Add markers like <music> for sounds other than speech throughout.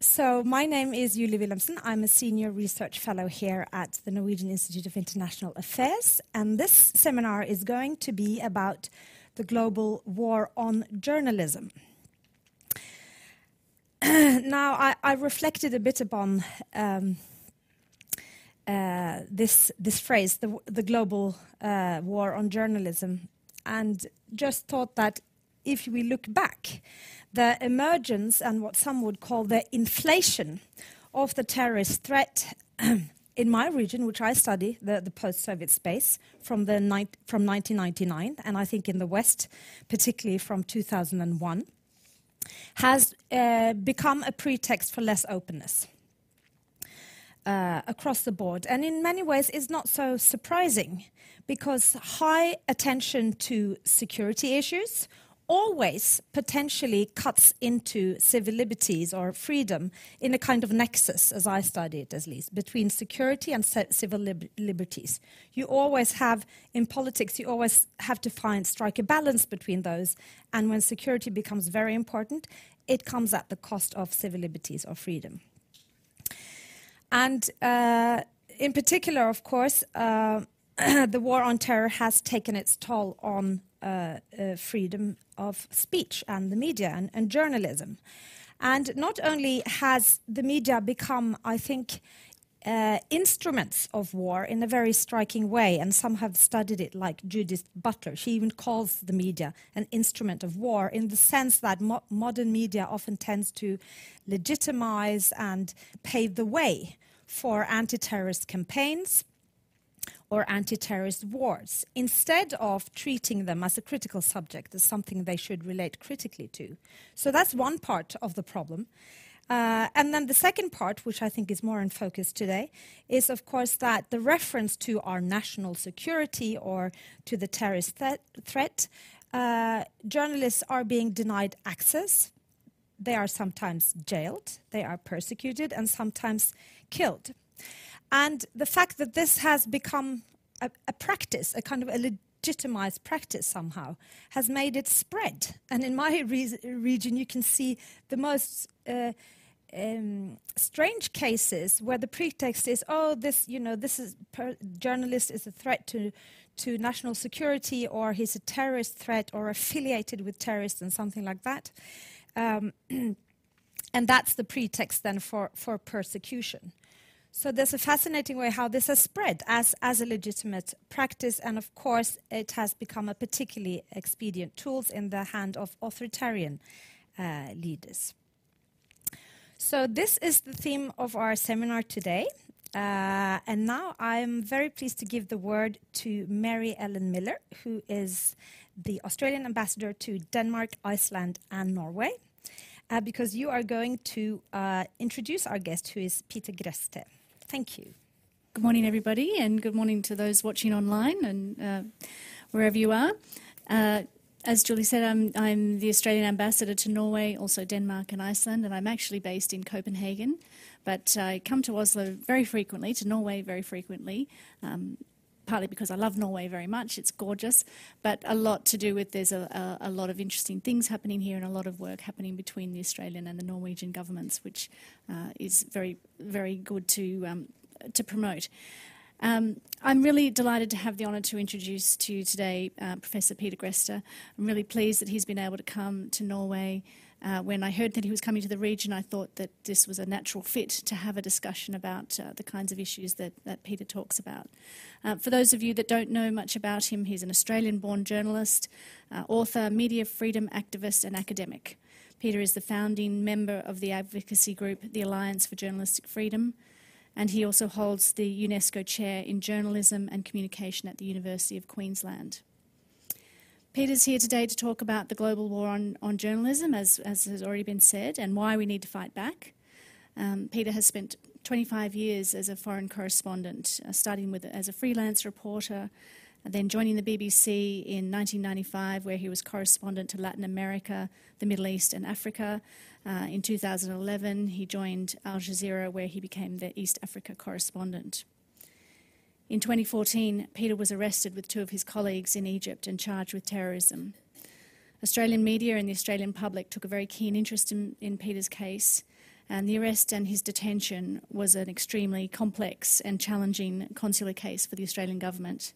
So, my name is Julie Wilhelmsen. I'm a senior research fellow here at the Norwegian Institute of International Affairs. And this seminar is going to be about the global war on journalism. <clears throat> now, I, I, reflected a bit upon um, uh, this this phrase, the, the global uh, war on journalism, and just thought that if we look back, the emergence and what some would call the inflation of the terrorist threat <clears throat> in my region, which I study, the, the post-Soviet space, from, the from 1999, and I think in the West, particularly from 2001, has uh, become a pretext for less openness uh, across the board. And in many ways, it's not so surprising because high attention to security issues always potentially cuts into civil liberties or freedom in a kind of nexus, as I study it at least, between security and civil lib- liberties. You always have, in politics, you always have to find, strike a balance between those. And when security becomes very important, it comes at the cost of civil liberties or freedom. And uh, in particular, of course, uh, <clears throat> the war on terror has taken its toll on freedom of speech and the media and, and, journalism. And not only has the media become, I think, uh, instruments of war in a very striking way, and some have studied it, like Judith Butler. She even calls the media an instrument of war in the sense that mo- modern media often tends to legitimize and pave the way for anti terrorist campaigns or anti terrorist wars, instead of treating them as a critical subject, as something they should relate critically to. So that's one part of the problem. Uh, and then the second part, which I think is more in focus today, is of course that the reference to our national security or to the terrorist th- threat, uh, journalists are being denied access. They are sometimes jailed, they are persecuted, and sometimes killed. And the fact that this has become a, a practice, a kind of a legitimized practice somehow, has made it spread. And in my re- region, you can see the most uh, um, strange cases where the pretext is, oh, this, you know, this is per- journalist is a threat to to national security, or he's a terrorist threat, or affiliated with terrorists, and something like that. Um, <clears throat> and that's the pretext then for for persecution. So there's a fascinating way how this has spread as, as a legitimate practice, and of course, it has become a particularly expedient tool in the hand of authoritarian uh, leaders. So this is the theme of our seminar today. Uh, and now I'm very pleased to give the word to Mary Ellen Miller, who is the Australian ambassador to Denmark, Iceland, and Norway, uh, because you are going to uh, introduce our guest, who is Peter Greste. Thank you. Good morning, everybody, and good morning to those watching online and uh, wherever you are. Uh, as Julie said, I'm, I'm, the Australian ambassador to Norway, also Denmark and Iceland, and I'm actually based in Copenhagen. But I come to Oslo very frequently, to Norway very frequently, um, partly because I love Norway very much. It's gorgeous, but a lot to do with there's a, a, a, lot of interesting things happening here and a lot of work happening between the Australian and the Norwegian governments, which uh, is very, very good to, um, to promote. Um, I'm really delighted to have the honour to introduce to you today uh, Professor Peter Greste. I'm really pleased that he's been able to come to Norway. Uh, when I heard that he was coming to the region, I thought that this was a natural fit to have a discussion about uh, the kinds of issues that, that Peter talks about. Uh, for those of you that don't know much about him, he's an Australian born journalist, uh, author, media freedom activist, and academic. Peter is the founding member of the advocacy group, the Alliance for Journalistic Freedom, and he also holds the UNESCO Chair in Journalism and Communication at the University of Queensland. Peter's here today to talk about the global war on, on journalism, as, as has already been said, and why we need to fight back. Um, Peter has spent 25 years as a foreign correspondent, uh, starting with as a freelance reporter, and then joining the BBC in 1995, where he was correspondent to Latin America, the Middle East, and Africa. Uh, in 2011, he joined Al Jazeera, where he became the East Africa correspondent. In 2014, Peter was arrested with two of his colleagues in Egypt and charged with terrorism. Australian media and the Australian public took a very keen interest in, in Peter's case, And the arrest and his detention was an extremely complex and challenging consular case for the Australian government.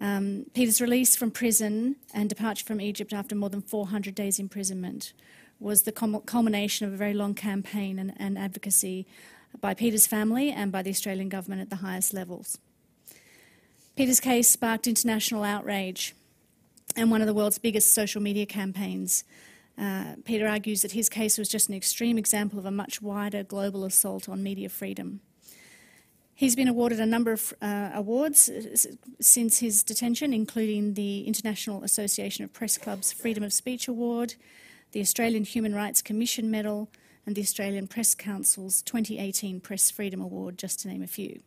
Um, Peter's release from prison and departure from Egypt after more than 400 days imprisonment was the culmination of a very long campaign and, and advocacy by Peter's family and by the Australian government at the highest levels. Peter's case sparked international outrage and one of the world's biggest social media campaigns. Uh, Peter argues that his case was just an extreme example of a much wider global assault on media freedom. He's been awarded a number of uh, awards uh, since his detention, including the International Association of Press Clubs Freedom of Speech Award, the Australian Human Rights Commission Medal, and the Australian Press Council's 2018 Press Freedom Award, just to name a few.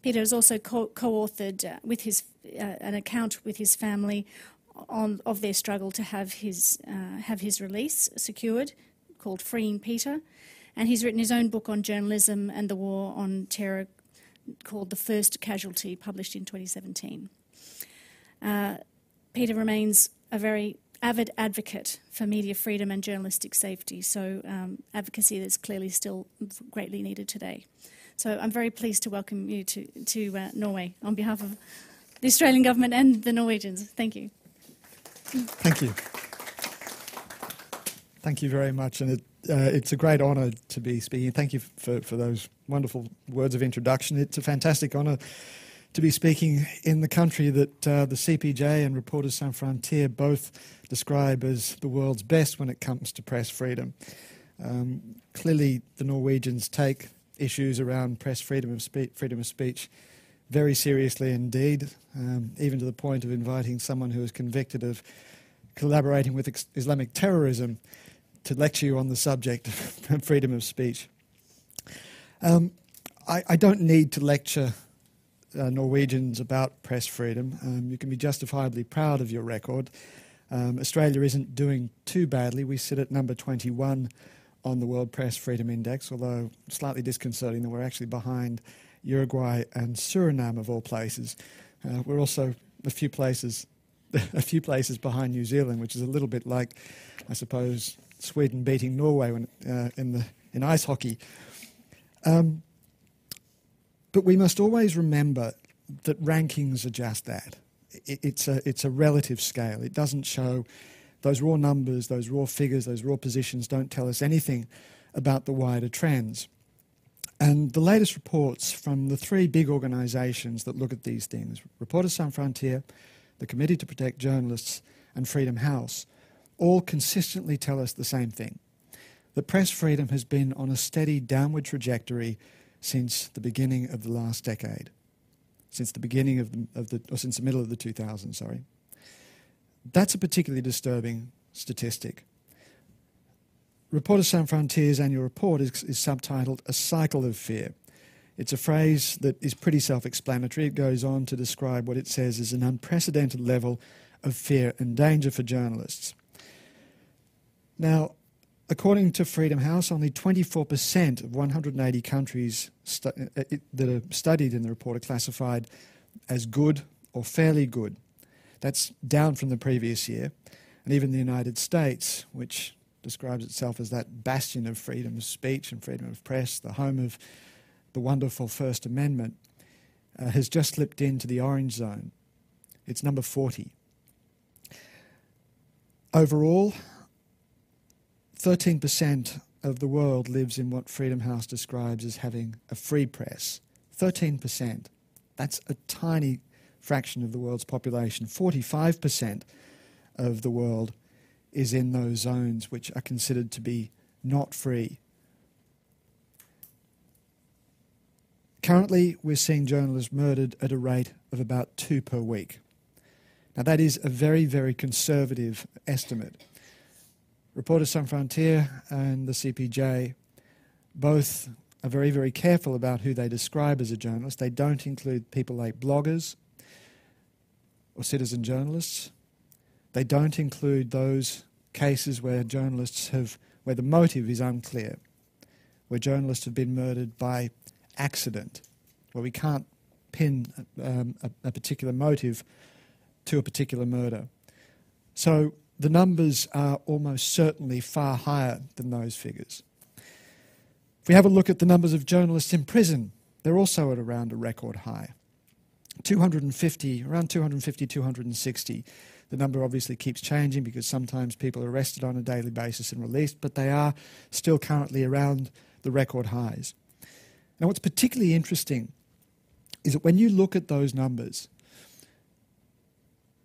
Peter has also co authored uh, with his, uh, an account with his family on, of their struggle to have his, uh, have his release secured, called Freeing Peter. And he's written his own book on journalism and the war on terror called The First Casualty, published in 2017. Uh, Peter remains a very avid advocate for media freedom and journalistic safety, so um, advocacy that's clearly still greatly needed today. So I'm very pleased to welcome you to, to uh, Norway on behalf of the Australian government and the Norwegians. Thank you. Thank you. Thank you very much, and it, uh, it's a great honour to be speaking. Thank you for, for those wonderful words of introduction. It's a fantastic honour to be speaking in the country that uh, the CPJ and Reporters Sans Frontières both describe as the world's best when it comes to press freedom. Um, clearly, the Norwegians take issues around press freedom of, spe- freedom of speech very seriously indeed, um, even to the point of inviting someone who is convicted of collaborating with ex- Islamic terrorism to lecture you on the subject of <laughs> freedom of speech. Um, I, I, don't need to lecture uh, Norwegians about press freedom. Um, you can be justifiably proud of your record. Um, Australia isn't doing too badly. We sit at number 21 on the World Press Freedom Index, although slightly disconcerting that we're actually behind Uruguay and Suriname of all places. Uh, we're also a few places, <laughs> a few places behind New Zealand, which is a little bit like, I suppose, Sweden beating Norway when, uh, in the in ice hockey. Um, but we must always remember that rankings are just that. it's, a, it's a relative scale. It doesn't show those raw numbers, those raw figures, those raw positions don't tell us anything about the wider trends. And the latest reports from the three big organisations that look at these things Reporters Sans Frontières, the Committee to Protect Journalists, and Freedom House all consistently tell us the same thing that press freedom has been on a steady downward trajectory since the beginning of the last decade, since the beginning of the, of the or since the middle of the 2000s, sorry. That's a particularly disturbing statistic. Reporters Sans Frontier's annual report is, is subtitled A Cycle of Fear. It's a phrase that is pretty self explanatory. It goes on to describe what it says is an unprecedented level of fear and danger for journalists. Now, According to Freedom House, only 24% of 180 countries stu- uh, that are studied in the report are classified as good or fairly good. That's down from the previous year. And even the United States, which describes itself as that bastion of freedom of speech and freedom of press, the home of the wonderful First Amendment, uh, has just slipped into the orange zone. It's number 40. Overall, 13% of the world lives in what Freedom House describes as having a free press. 13%. That's a tiny fraction of the world's population. 45% of the world is in those zones which are considered to be not free. Currently, we're seeing journalists murdered at a rate of about two per week. Now, that is a very, very conservative estimate. Reporters Sans Frontières and the CPJ both are very, very careful about who they describe as a journalist. They don't include people like bloggers or citizen journalists. They don't include those cases where journalists have, where the motive is unclear, where journalists have been murdered by accident, where we can't pin um, a, a particular motive to a particular murder. So the numbers are almost certainly far higher than those figures. If we have a look at the numbers of journalists in prison, they're also at around a record high. 250, around 250, 260. The number obviously keeps changing because sometimes people are arrested on a daily basis and released, but they are still currently around the record highs. Now, what's particularly interesting is that when you look at those numbers,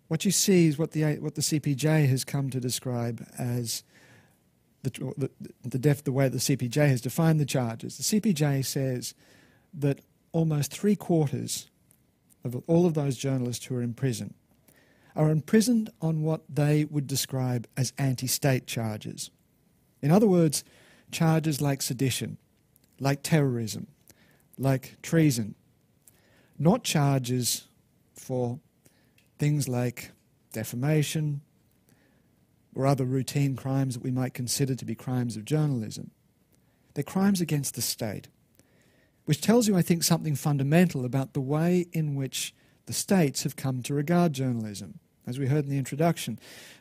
what you see is what the, what the CPJ has come to describe as the, the, the, def, the way the CPJ has defined the charges. The CPJ says that almost three quarters of all of those journalists who are in prison are imprisoned on what they would describe as anti state charges. In other words, charges like sedition, like terrorism, like treason, not charges for things like defamation or other routine crimes that we might consider to be crimes of journalism. They're crimes against the state which tells you, I think, something fundamental about the way in which the states have come to regard journalism. As we heard in the introduction,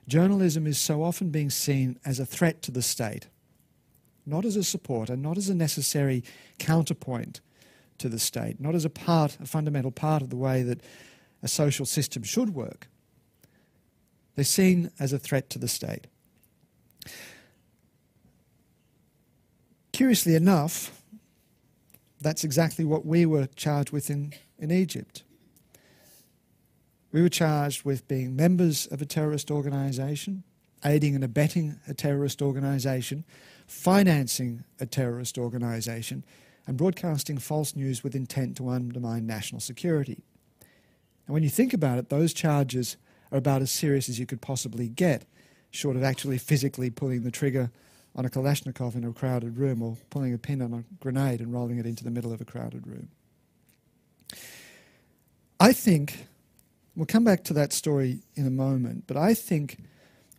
journalism is so often being seen as a threat to the state, not as a supporter, not as a necessary counterpoint to the state, not as a part, a fundamental part of the way that a social system should work. They're seen as a threat to the state. Curiously enough, that's exactly what we were charged with in, in Egypt. We were charged with being members of a terrorist organization, aiding and abetting a terrorist organization, financing a terrorist organization, and broadcasting false news with intent to undermine national security. And when you think about it, those charges are about as serious as you could possibly get, short of actually physically pulling the trigger on a Kalashnikov in a crowded room or pulling a pin on a grenade and rolling it into the middle of a crowded room. I think, we'll come back to that story in a moment, but I think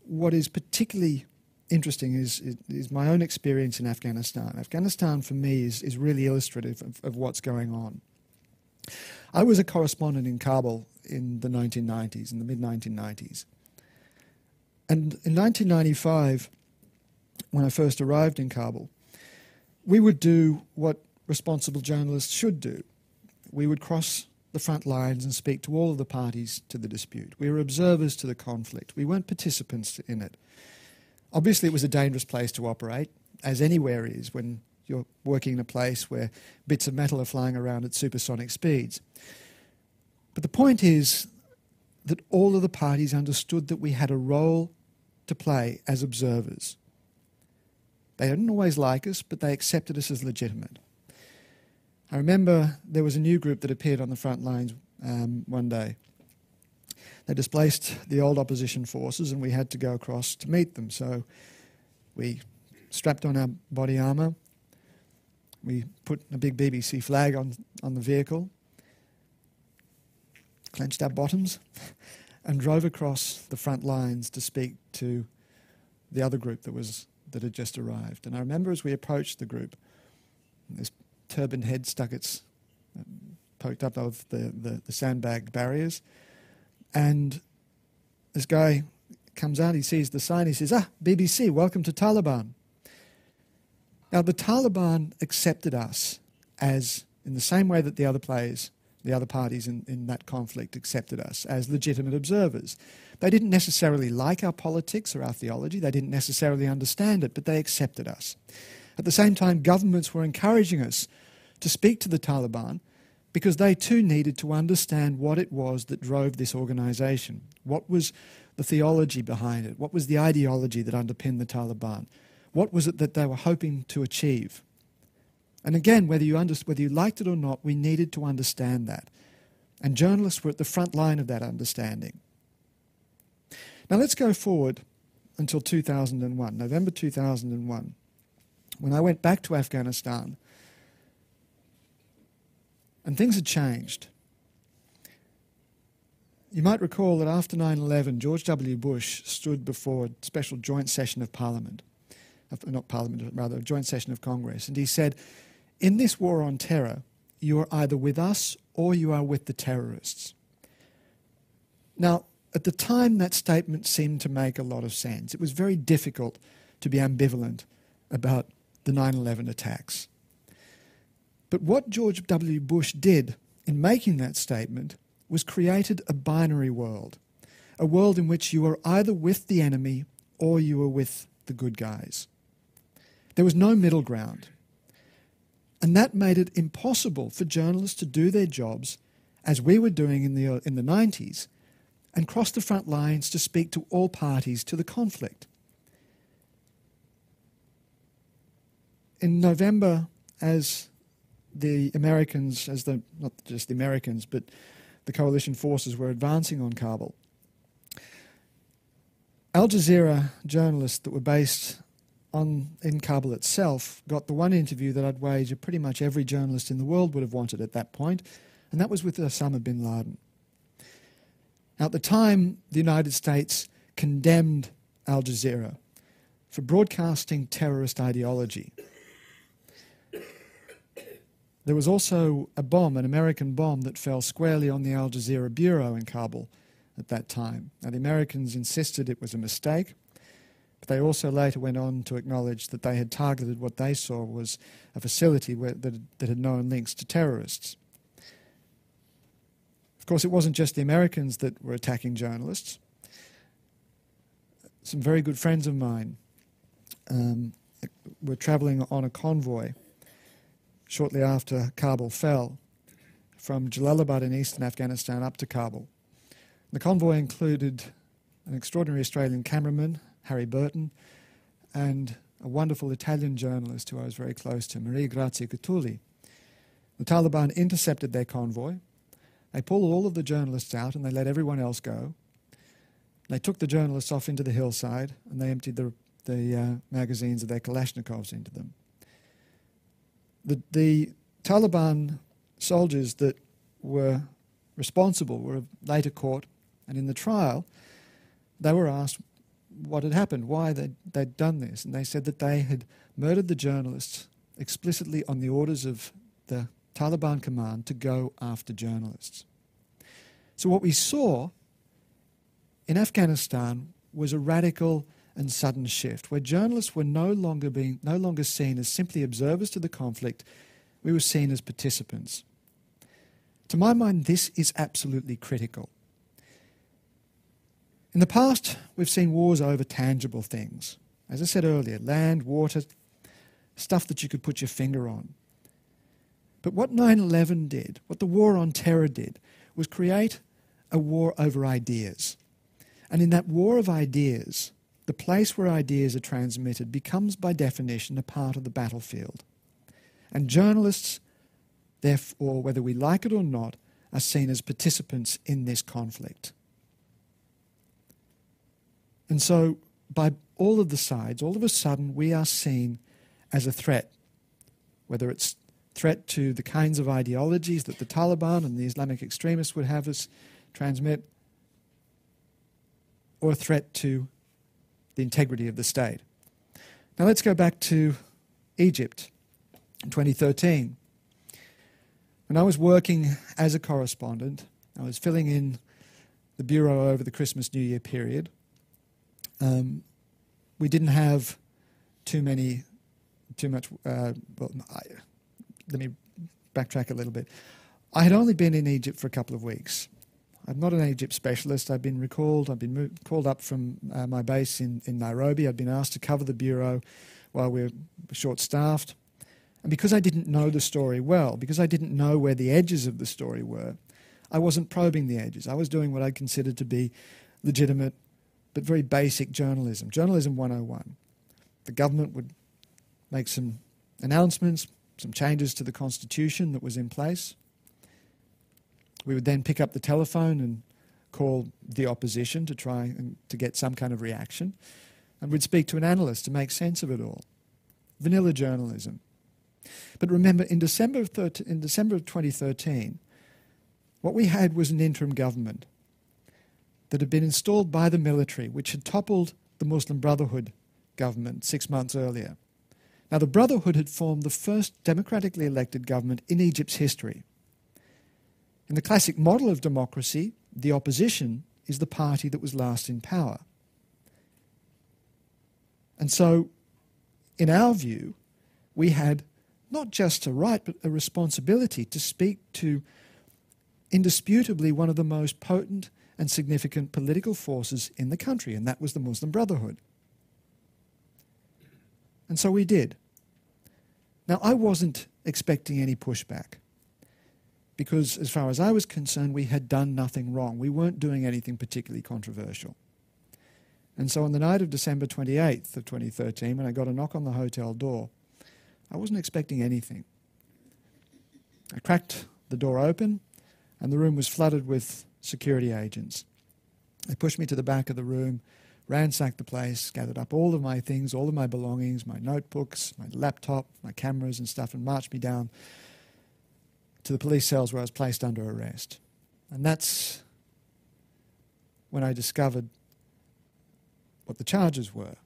what is particularly interesting is, is, is my own experience in Afghanistan. Afghanistan, for me, is, is really illustrative of, of what's going on. I was a correspondent in Kabul in the 1990s, in the mid 1990s. And in 1995, when I first arrived in Kabul, we would do what responsible journalists should do. We would cross the front lines and speak to all of the parties to the dispute. We were observers to the conflict. We weren't participants in it. Obviously, it was a dangerous place to operate, as anywhere is when you're working in a place where bits of metal are flying around at supersonic speeds. But the point is that all of the parties understood that we had a role to play as observers. They didn't always like us, but they accepted us as legitimate. I remember there was a new group that appeared on the front lines um, one day. They displaced the old opposition forces, and we had to go across to meet them. So we strapped on our body armour, we put a big BBC flag on, on the vehicle, clenched our bottoms, <laughs> and drove across the front lines to speak to the other group that was that had just arrived. And I remember as we approached the group, this turban head stuck its uh, poked up of the, the, the sandbag barriers, and this guy comes out, he sees the sign, he says, Ah, BBC, welcome to Taliban. Now, the Taliban accepted us as, in the same way that the other players, the other parties in, in that conflict accepted us, as legitimate observers. They didn't necessarily like our politics or our theology, they didn't necessarily understand it, but they accepted us. At the same time, governments were encouraging us to speak to the Taliban because they too needed to understand what it was that drove this organization. What was the theology behind it? What was the ideology that underpinned the Taliban? What was it that they were hoping to achieve? And again, whether you, under, whether you liked it or not, we needed to understand that. And journalists were at the front line of that understanding. Now let's go forward until 2001, November 2001, when I went back to Afghanistan and things had changed. You might recall that after 9 11, George W. Bush stood before a special joint session of Parliament, not Parliament, rather, a joint session of Congress, and he said, In this war on terror, you are either with us or you are with the terrorists. Now, at the time, that statement seemed to make a lot of sense. It was very difficult to be ambivalent about the 9 11 attacks. But what George W. Bush did in making that statement was created a binary world, a world in which you are either with the enemy or you are with the good guys. There was no middle ground. And that made it impossible for journalists to do their jobs as we were doing in the, in the 90s and cross the front lines to speak to all parties to the conflict. In November, as the Americans, as the not just the Americans, but the coalition forces were advancing on Kabul, Al Jazeera journalists that were based on in Kabul itself got the one interview that I'd wager pretty much every journalist in the world would have wanted at that point, and that was with Osama bin Laden. Now, at the time, the United States condemned Al Jazeera for broadcasting terrorist ideology. There was also a bomb, an American bomb, that fell squarely on the Al Jazeera bureau in Kabul at that time. Now, the Americans insisted it was a mistake, but they also later went on to acknowledge that they had targeted what they saw was a facility where, that, that had known links to terrorists. Of course, it wasn't just the Americans that were attacking journalists. Some very good friends of mine um, were travelling on a convoy shortly after Kabul fell from Jalalabad in eastern Afghanistan up to Kabul. The convoy included an extraordinary Australian cameraman, Harry Burton, and a wonderful Italian journalist who I was very close to, Maria Grazia Cutuli. The Taliban intercepted their convoy. They pulled all of the journalists out and they let everyone else go. They took the journalists off into the hillside and they emptied the, the uh, magazines of their Kalashnikovs into them the, the Taliban soldiers that were responsible were later caught, and in the trial, they were asked what had happened, why they'd, they'd done this, and they said that they had murdered the journalists explicitly on the orders of the Taliban command to go after journalists. So, what we saw in Afghanistan was a radical and sudden shift, where journalists were no longer, being, no longer seen as simply observers to the conflict, we were seen as participants. To my mind, this is absolutely critical. In the past, we've seen wars over tangible things. As I said earlier, land, water, stuff that you could put your finger on. But what 9 11 did, what the war on terror did, was create a war over ideas. And in that war of ideas, the place where ideas are transmitted becomes by definition a part of the battlefield. And journalists, therefore, whether we like it or not, are seen as participants in this conflict. And so, by all of the sides, all of a sudden, we are seen as a threat, whether it's threat to the kinds of ideologies that the Taliban and the Islamic extremists would have us transmit, or a threat to the integrity of the state. Now let's go back to Egypt in 2013. When I was working as a correspondent, I was filling in the bureau over the Christmas New Year period. Um, we didn't have too many, too much. Uh, well, I, let me backtrack a little bit. I had only been in Egypt for a couple of weeks. I'm not an Egypt specialist. I've been recalled, I've been called up from uh, my base in, in Nairobi. I've been asked to cover the bureau while we're short staffed. And because I didn't know the story well, because I didn't know where the edges of the story were, I wasn't probing the edges. I was doing what I considered to be legitimate but very basic journalism, journalism 101. The government would make some announcements, some changes to the constitution that was in place. We would then pick up the telephone and call the opposition to try and to get some kind of reaction. And we'd speak to an analyst to make sense of it all. Vanilla journalism. But remember, in December of, thir- in December of 2013, what we had was an interim government that had been installed by the military, which had toppled the Muslim Brotherhood government six months earlier. Now, the Brotherhood had formed the first democratically elected government in Egypt's history. In the classic model of democracy, the opposition is the party that was last in power. And so, in our view, we had not just a right, but a responsibility to speak to indisputably one of the most potent and significant political forces in the country, and that was the Muslim Brotherhood. And so we did. Now, I wasn't expecting any pushback because, as far as I was concerned, we had done nothing wrong. We weren't doing anything particularly controversial. And so on the night of December 28th of 2013, when I got a knock on the hotel door, I wasn't expecting anything. I cracked the door open, and the room was flooded with security agents. They pushed me to the back of the room, ransacked the place, gathered up all of my things, all of my belongings, my notebooks, my laptop, my cameras, and stuff, and marched me down to the police cells where I was placed under arrest. And that's when I discovered what the charges were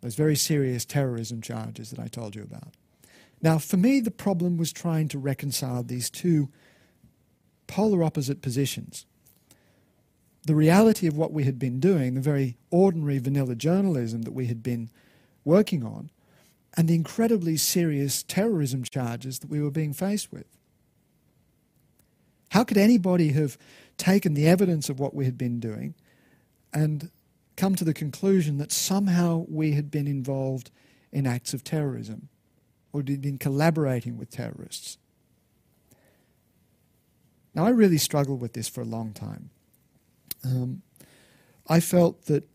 those very serious terrorism charges that I told you about. Now, for me, the problem was trying to reconcile these two polar opposite positions. The reality of what we had been doing, the very ordinary vanilla journalism that we had been working on, and the incredibly serious terrorism charges that we were being faced with. How could anybody have taken the evidence of what we had been doing and come to the conclusion that somehow we had been involved in acts of terrorism or had been collaborating with terrorists? Now, I really struggled with this for a long time. Um, I felt that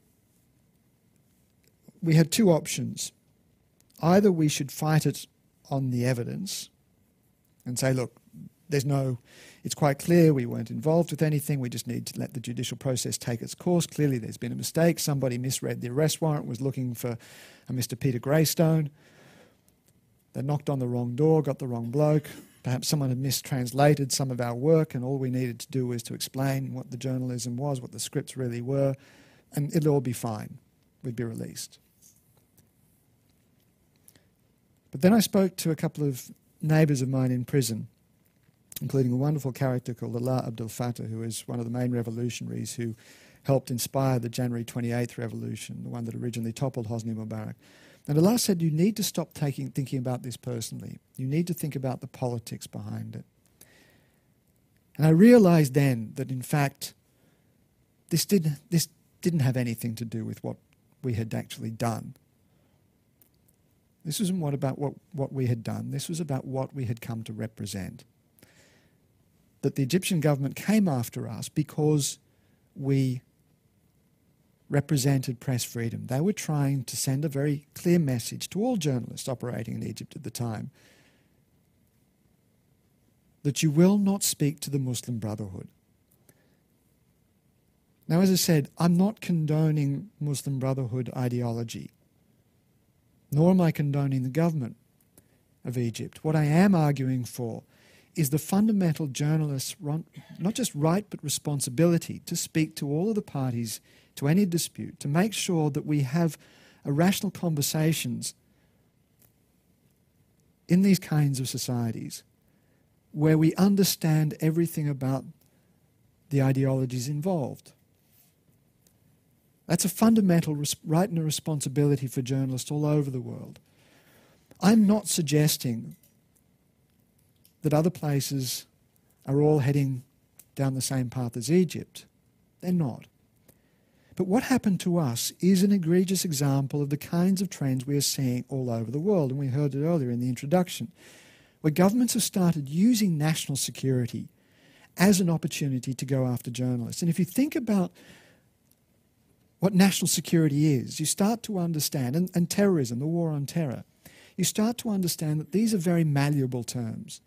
we had two options. Either we should fight it on the evidence and say, look, there's no, it's quite clear we weren't involved with anything, we just need to let the judicial process take its course. Clearly, there's been a mistake. Somebody misread the arrest warrant, was looking for a Mr. Peter Greystone. They knocked on the wrong door, got the wrong bloke. Perhaps someone had mistranslated some of our work, and all we needed to do was to explain what the journalism was, what the scripts really were, and it'll all be fine. We'd be released. But then I spoke to a couple of neighbours of mine in prison, including a wonderful character called Alaa Abdel Fattah, who is one of the main revolutionaries who helped inspire the January 28th revolution, the one that originally toppled Hosni Mubarak. And Alaa said, You need to stop taking, thinking about this personally. You need to think about the politics behind it. And I realized then that, in fact, this, did, this didn't have anything to do with what we had actually done. This wasn't what about what, what we had done. This was about what we had come to represent. That the Egyptian government came after us because we represented press freedom. They were trying to send a very clear message to all journalists operating in Egypt at the time that you will not speak to the Muslim Brotherhood. Now, as I said, I'm not condoning Muslim Brotherhood ideology, nor am I condoning the government of Egypt. What I am arguing for is the fundamental journalist's not just right but responsibility to speak to all of the parties to any dispute, to make sure that we have rational conversations in these kinds of societies where we understand everything about the ideologies involved. That's a fundamental right and a responsibility for journalists all over the world. I'm not suggesting that other places are all heading down the same path as Egypt. They're not. But what happened to us is an egregious example of the kinds of trends we are seeing all over the world. And we heard it earlier in the introduction, where governments have started using national security as an opportunity to go after journalists. And if you think about what national security is, you start to understand, and, and terrorism, the war on terror, you start to understand that these are very malleable terms.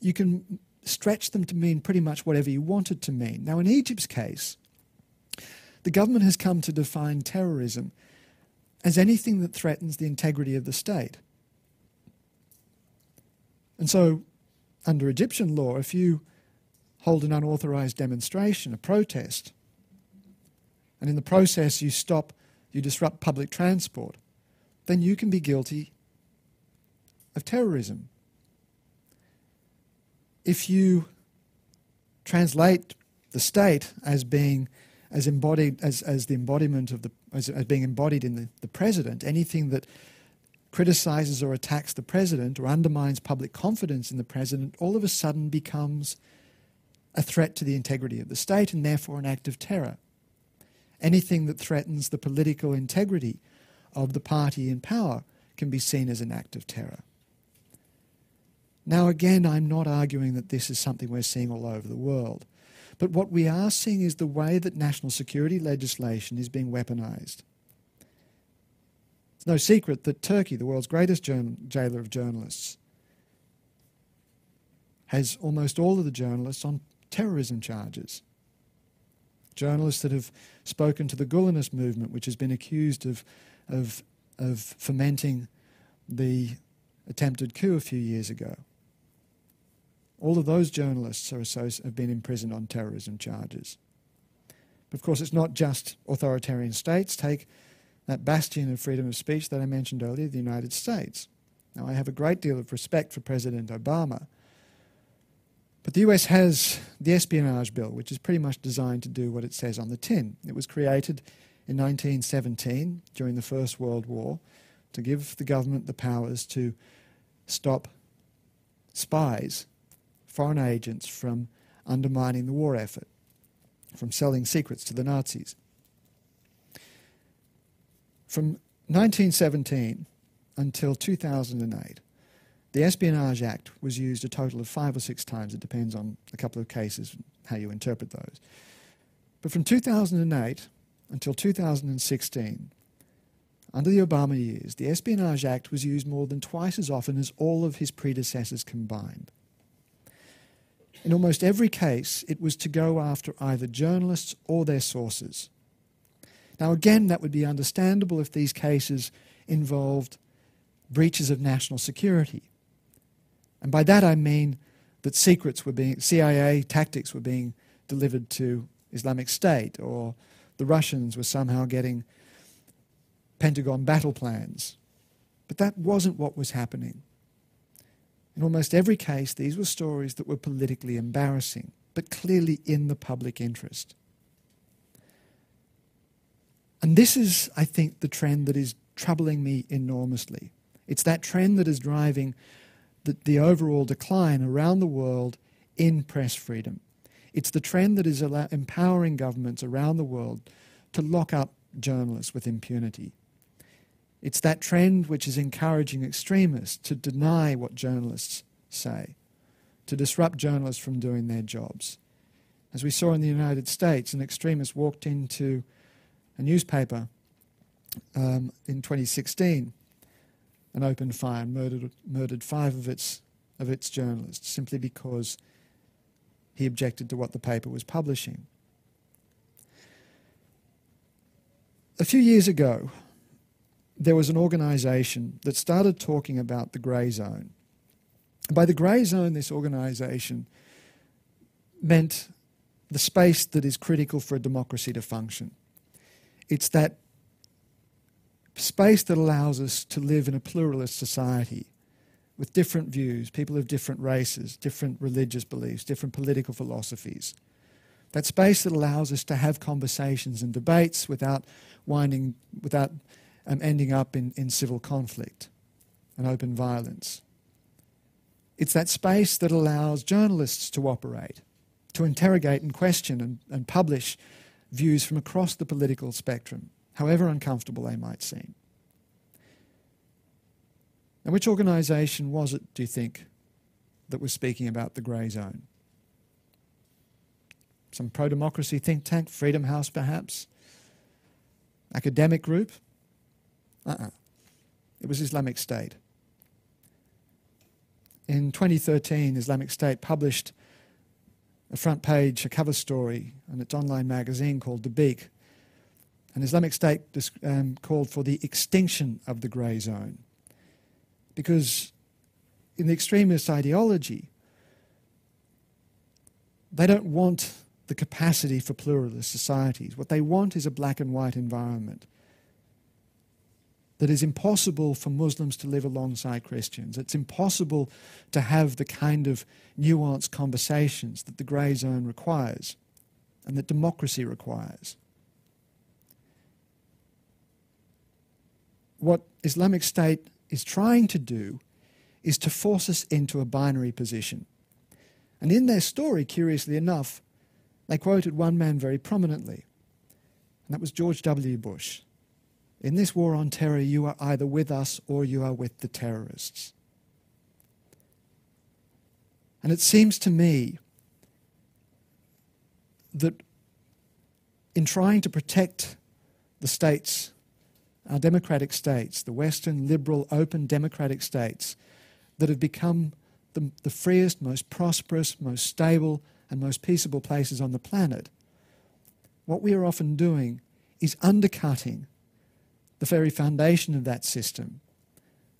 You can stretch them to mean pretty much whatever you want it to mean. Now, in Egypt's case, the government has come to define terrorism as anything that threatens the integrity of the state. And so, under Egyptian law, if you hold an unauthorized demonstration, a protest, and in the process you stop, you disrupt public transport, then you can be guilty of terrorism. If you translate the state as being as embodied as, as the embodiment of the as, as being embodied in the, the president, anything that criticizes or attacks the president or undermines public confidence in the president all of a sudden becomes a threat to the integrity of the state and therefore an act of terror. Anything that threatens the political integrity of the party in power can be seen as an act of terror. Now, again, I'm not arguing that this is something we're seeing all over the world. But what we are seeing is the way that national security legislation is being weaponized. It's no secret that Turkey, the world's greatest jailer of journalists, has almost all of the journalists on terrorism charges. Journalists that have spoken to the Gulenist movement, which has been accused of, of, of fomenting the attempted coup a few years ago. All of those journalists have been imprisoned on terrorism charges. But of course, it's not just authoritarian states. Take that bastion of freedom of speech that I mentioned earlier, the United States. Now, I have a great deal of respect for President Obama, but the US has the espionage bill, which is pretty much designed to do what it says on the tin. It was created in 1917 during the First World War to give the government the powers to stop spies, foreign agents, from undermining the war effort, from selling secrets to the Nazis. From 1917 until 2008, the Espionage Act was used a total of five or six times. It depends on a couple of cases, how you interpret those. But from 2008 until 2016, under the Obama years, the Espionage Act was used more than twice as often as all of his predecessors combined. In almost every case, it was to go after either journalists or their sources. Now, again, that would be understandable if these cases involved breaches of national security. And by that I mean that secrets were being, CIA tactics were being delivered to Islamic State, or the Russians were somehow getting Pentagon battle plans. But that wasn't what was happening. In almost every case, these were stories that were politically embarrassing, but clearly in the public interest. And this is, I think, the trend that is troubling me enormously. It's that trend that is driving the, the overall decline around the world in press freedom. It's the trend that is empowering governments around the world to lock up journalists with impunity. It's that trend which is encouraging extremists to deny what journalists say, to disrupt journalists from doing their jobs. As we saw in the United States, an extremist walked into a newspaper um, in 2016 and opened fire and murdered, murdered five of its, of its journalists simply because he objected to what the paper was publishing. A few years ago, there was an organization that started talking about the grey zone. By the grey zone, this organization meant the space that is critical for a democracy to function. It's that space that allows us to live in a pluralist society with different views, people of different races, different religious beliefs, different political philosophies. That space that allows us to have conversations and debates without winding, without um, ending up in, in civil conflict and open violence. It's that space that allows journalists to operate, to interrogate and question and, and publish views from across the political spectrum, however uncomfortable they might seem. Now, which organisation was it, do you think, that was speaking about the grey zone? Some pro democracy think tank, Freedom House perhaps? Academic group? Uh uh-uh. uh It was Islamic State. In 2013, Islamic State published a front page, a cover story on its online magazine called Dabiq. And Islamic State um, called for the extinction of the grey zone. Because in the extremist ideology, they don't want the capacity for pluralist societies. What they want is a black and white environment that is impossible for Muslims to live alongside Christians. It's impossible to have the kind of nuanced conversations that the grey zone requires and that democracy requires. What Islamic State is trying to do is to force us into a binary position. And in their story, curiously enough, they quoted one man very prominently, and that was George W. Bush. In this war on terror, you are either with us or you are with the terrorists. And it seems to me that in trying to protect the states, our democratic states, the Western, liberal, open democratic states that have become the, the freest, most prosperous, most stable, and most peaceable places on the planet, what we are often doing is undercutting the very foundation of that system,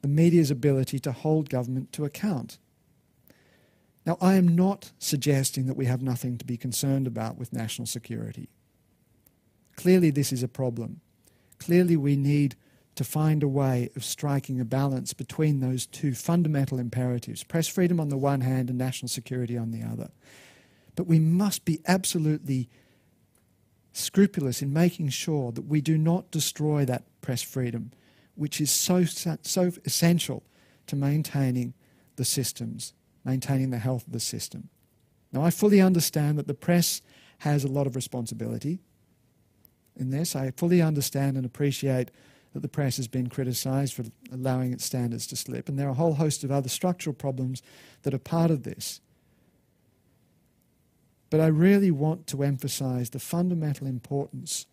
the media's ability to hold government to account. Now, I am not suggesting that we have nothing to be concerned about with national security. Clearly, this is a problem. Clearly, we need to find a way of striking a balance between those two fundamental imperatives press freedom on the one hand and national security on the other. But we must be absolutely scrupulous in making sure that we do not destroy that press freedom, which is so, so essential to maintaining the systems, maintaining the health of the system. Now, I fully understand that the press has a lot of responsibility in this. I fully understand and appreciate that the press has been criticised for allowing its standards to slip, and there are a whole host of other structural problems that are part of this. But I really want to emphasise the fundamental importance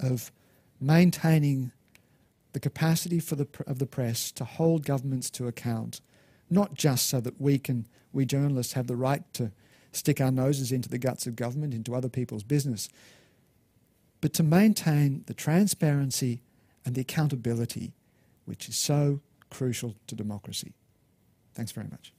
of maintaining the capacity for the, of the press to hold governments to account, not just so that we can, we journalists have the right to stick our noses into the guts of government, into other people's business, but to maintain the transparency and the accountability which is so crucial to democracy. Thanks very much.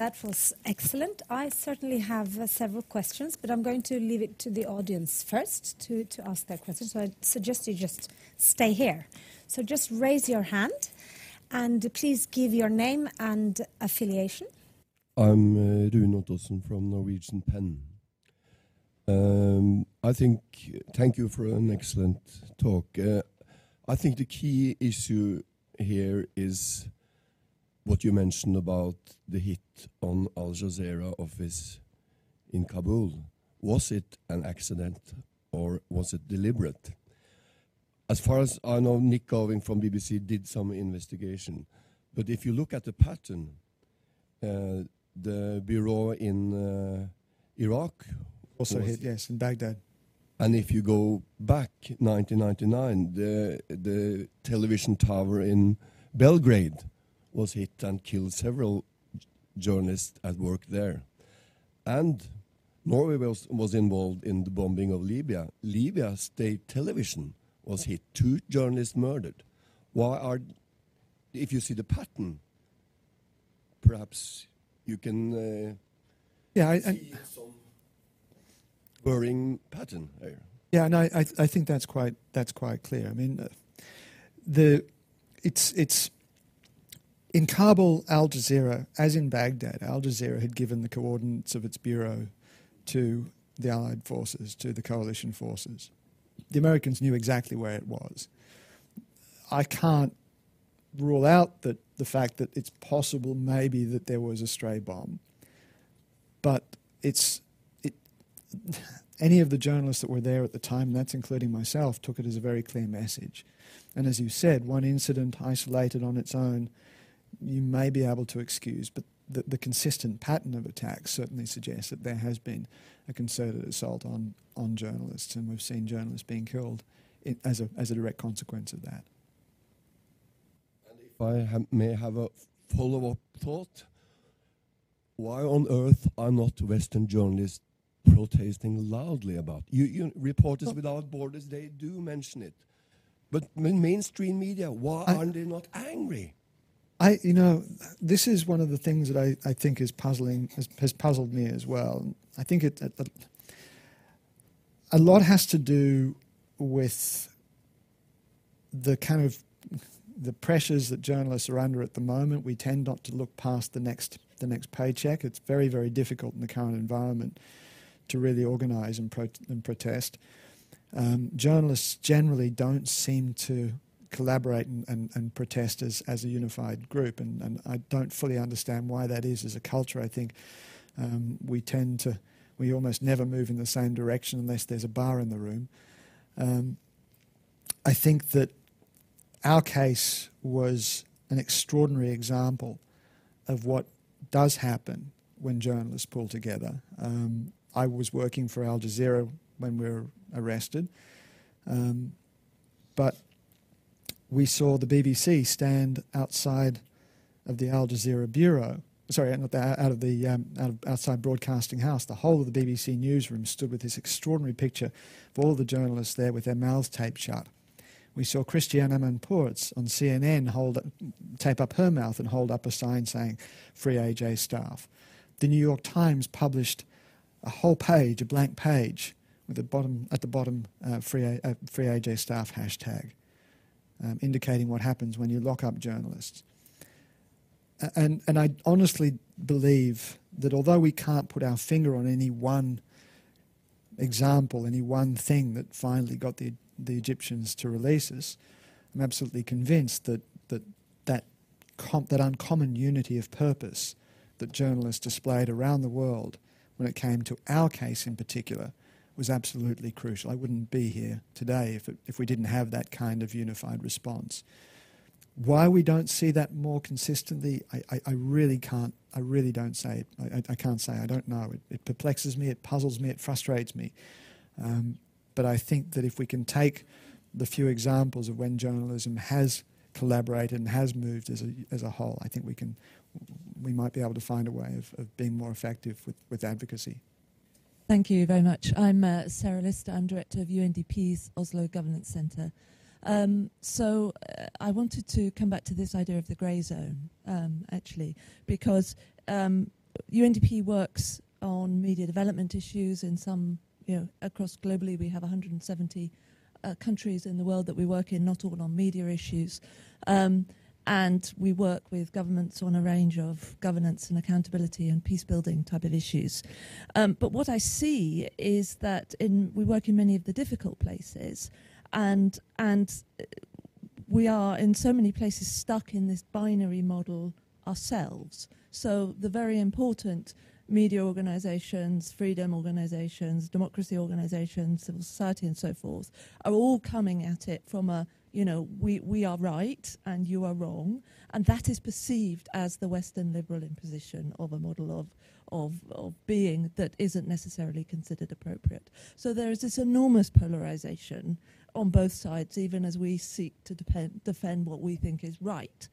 That was excellent. I certainly have uh, several questions, but I'm going to leave it to the audience first to, to ask their questions. So I suggest you just stay here. So just raise your hand and please give your name and affiliation. I'm uh, Rune Ottosen from Norwegian PEN. Um, I think, thank you for an excellent talk. Uh, I think the key issue here is what you mentioned about the hit on Al Jazeera office in Kabul. Was it an accident or was it deliberate? As far as I know, Nik Gowing from BBC did some investigation. But if you look at the pattern, uh, the bureau in uh, Iraq. Also hit, yes, in Baghdad. And if you go back 1999, the the television tower in Belgrade was hit and killed several journalists at work there. And Norway was, was involved in the bombing of Libya. Libya state television was hit, two journalists murdered. Why are, if you see the pattern, perhaps you can uh, yeah, I, see some worrying pattern there. Yeah, and I, I, I think that's quite that's quite clear. I mean, uh, the it's it's in Kabul, Al Jazeera, as in Baghdad, Al Jazeera had given the coordinates of its bureau to the Allied forces, to the coalition forces. The Americans knew exactly where it was. I can't rule out that the fact that it's possible maybe that there was a stray bomb. But it's it <laughs> any of the journalists that were there at the time, that's including myself, took it as a very clear message. And as you said, one incident isolated on its own, you may be able to excuse, but the, the consistent pattern of attacks certainly suggests that there has been a concerted assault on, on journalists, and we've seen journalists being killed in, as, a, as a direct consequence of that. if I have, may have a follow-up thought. Why on earth are not Western journalists protesting loudly about? You, you Reporters well, Without Borders, they do mention it, but mainstream media, why I, aren't they not angry? I, you know, this is one of the things that I, I think is puzzling, has, has puzzled me as well. I think it, it, a lot has to do with the kind of the pressures that journalists are under at the moment, we tend not to look past the next the next paycheck. It's very very difficult in the current environment to really organise and, pro- and protest. Um, journalists generally don't seem to collaborate and, and, and, protest as, as a unified group, and, and I don't fully understand why that is as a culture. I think um, we tend to, we almost never move in the same direction unless there's a bar in the room. Um, I think that our case was an extraordinary example of what does happen when journalists pull together. Um, I was working for Al Jazeera when we were arrested, um, but we saw the BBC stand outside of the Al Jazeera bureau. Sorry, not the, out of the um, out of outside Broadcasting House. The whole of the BBC newsroom stood with this extraordinary picture of all the journalists there with their mouths taped shut. We saw Christiane Amanpour on CNN hold tape up her mouth and hold up a sign saying "Free AJ staff." The New York Times published a whole page, a blank page, with the bottom at the bottom uh, "Free, uh, Free AJ staff" hashtag, um, indicating what happens when you lock up journalists. And and I honestly believe that although we can't put our finger on any one example, any one thing that finally got the the Egyptians to release us, I'm absolutely convinced that that that, com- that uncommon unity of purpose that journalists displayed around the world when it came to our case in particular was absolutely crucial. I wouldn't be here today if, it, if we didn't have that kind of unified response. Why we don't see that more consistently, I, I, I really can't. I really don't say. I, I can't say. I don't know. It, it, perplexes me. It puzzles me. It frustrates me. Um, but I think that if we can take the few examples of when journalism has collaborated and has moved as a, as a whole, I think we can we might be able to find a way of, of being more effective with, with advocacy. Thank you very much. I'm uh, Sarah Lister. I'm director of UNDP's Oslo Governance Centre. Um, so uh, I wanted to come back to this idea of the grey zone, um, actually, because um, UNDP works on media development issues in some you know, across globally, we have 170 uh, countries in the world that we work in, not all on media issues. Um, and we work with governments on a range of governance and accountability and peace building type of issues. Um, but what I see is that in, we work in many of the difficult places, and and uh, we are in so many places stuck in this binary model ourselves. So the very important media organizations, freedom organizations, democracy organizations, civil society, and so forth, are all coming at it from a, you know, we, we are right and you are wrong. And that is perceived as the Western liberal imposition of a model of, of, of being that isn't necessarily considered appropriate. So there is this enormous polarization on both sides, even as we seek to depend, defend what we think is right.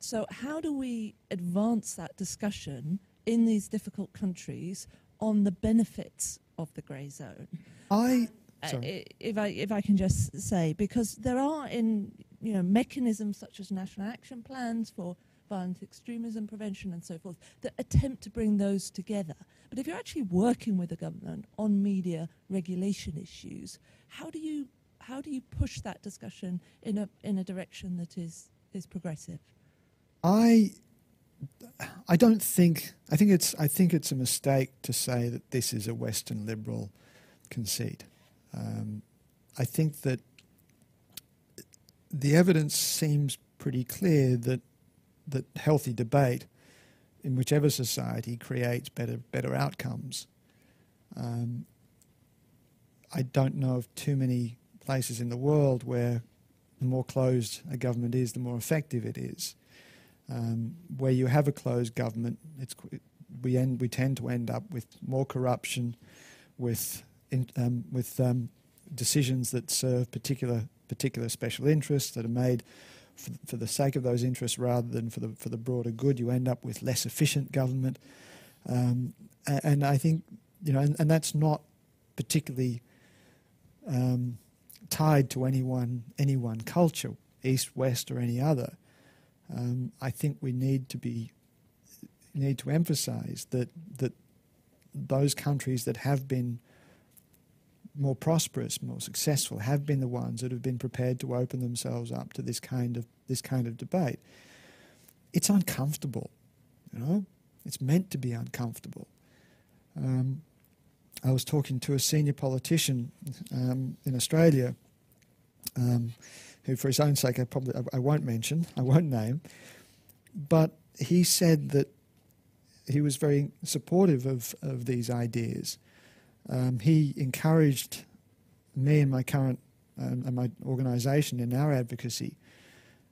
So, how do we advance that discussion in these difficult countries on the benefits of the grey zone. I uh, if I if I can just say because there are in you know mechanisms such as national action plans for violent extremism prevention and so forth that attempt to bring those together. But if you're actually working with the government on media regulation issues, how do you how do you push that discussion in a in a direction that is is progressive? I I don't think I think it's I think it's a mistake to say that this is a Western liberal conceit. Um, I think that the evidence seems pretty clear that that healthy debate in whichever society creates better better outcomes. Um, I don't know of too many places in the world where the more closed a government is, the more effective it is. Um, where you have a closed government, it's, we, end, we tend to end up with more corruption, with, in, um, with um, decisions that serve particular, particular special interests that are made for, for, the sake of those interests rather than for the, for the broader good. You end up with less efficient government. Um, and, and, I think, you know, and, and that's not particularly um, tied to any one, any one culture, east, west, or any other um, I think we need to be need to emphasise that that those countries that have been more prosperous, more successful, have been the ones that have been prepared to open themselves up to this kind of this kind of debate. It's uncomfortable, you know. It's meant to be uncomfortable. Um, I was talking to a senior politician um, in Australia, um, who, for his own sake, I probably I, I won't mention, I won't name, but he said that he was very supportive of, of these ideas. Um, he encouraged me and my current um, and my organisation in our advocacy,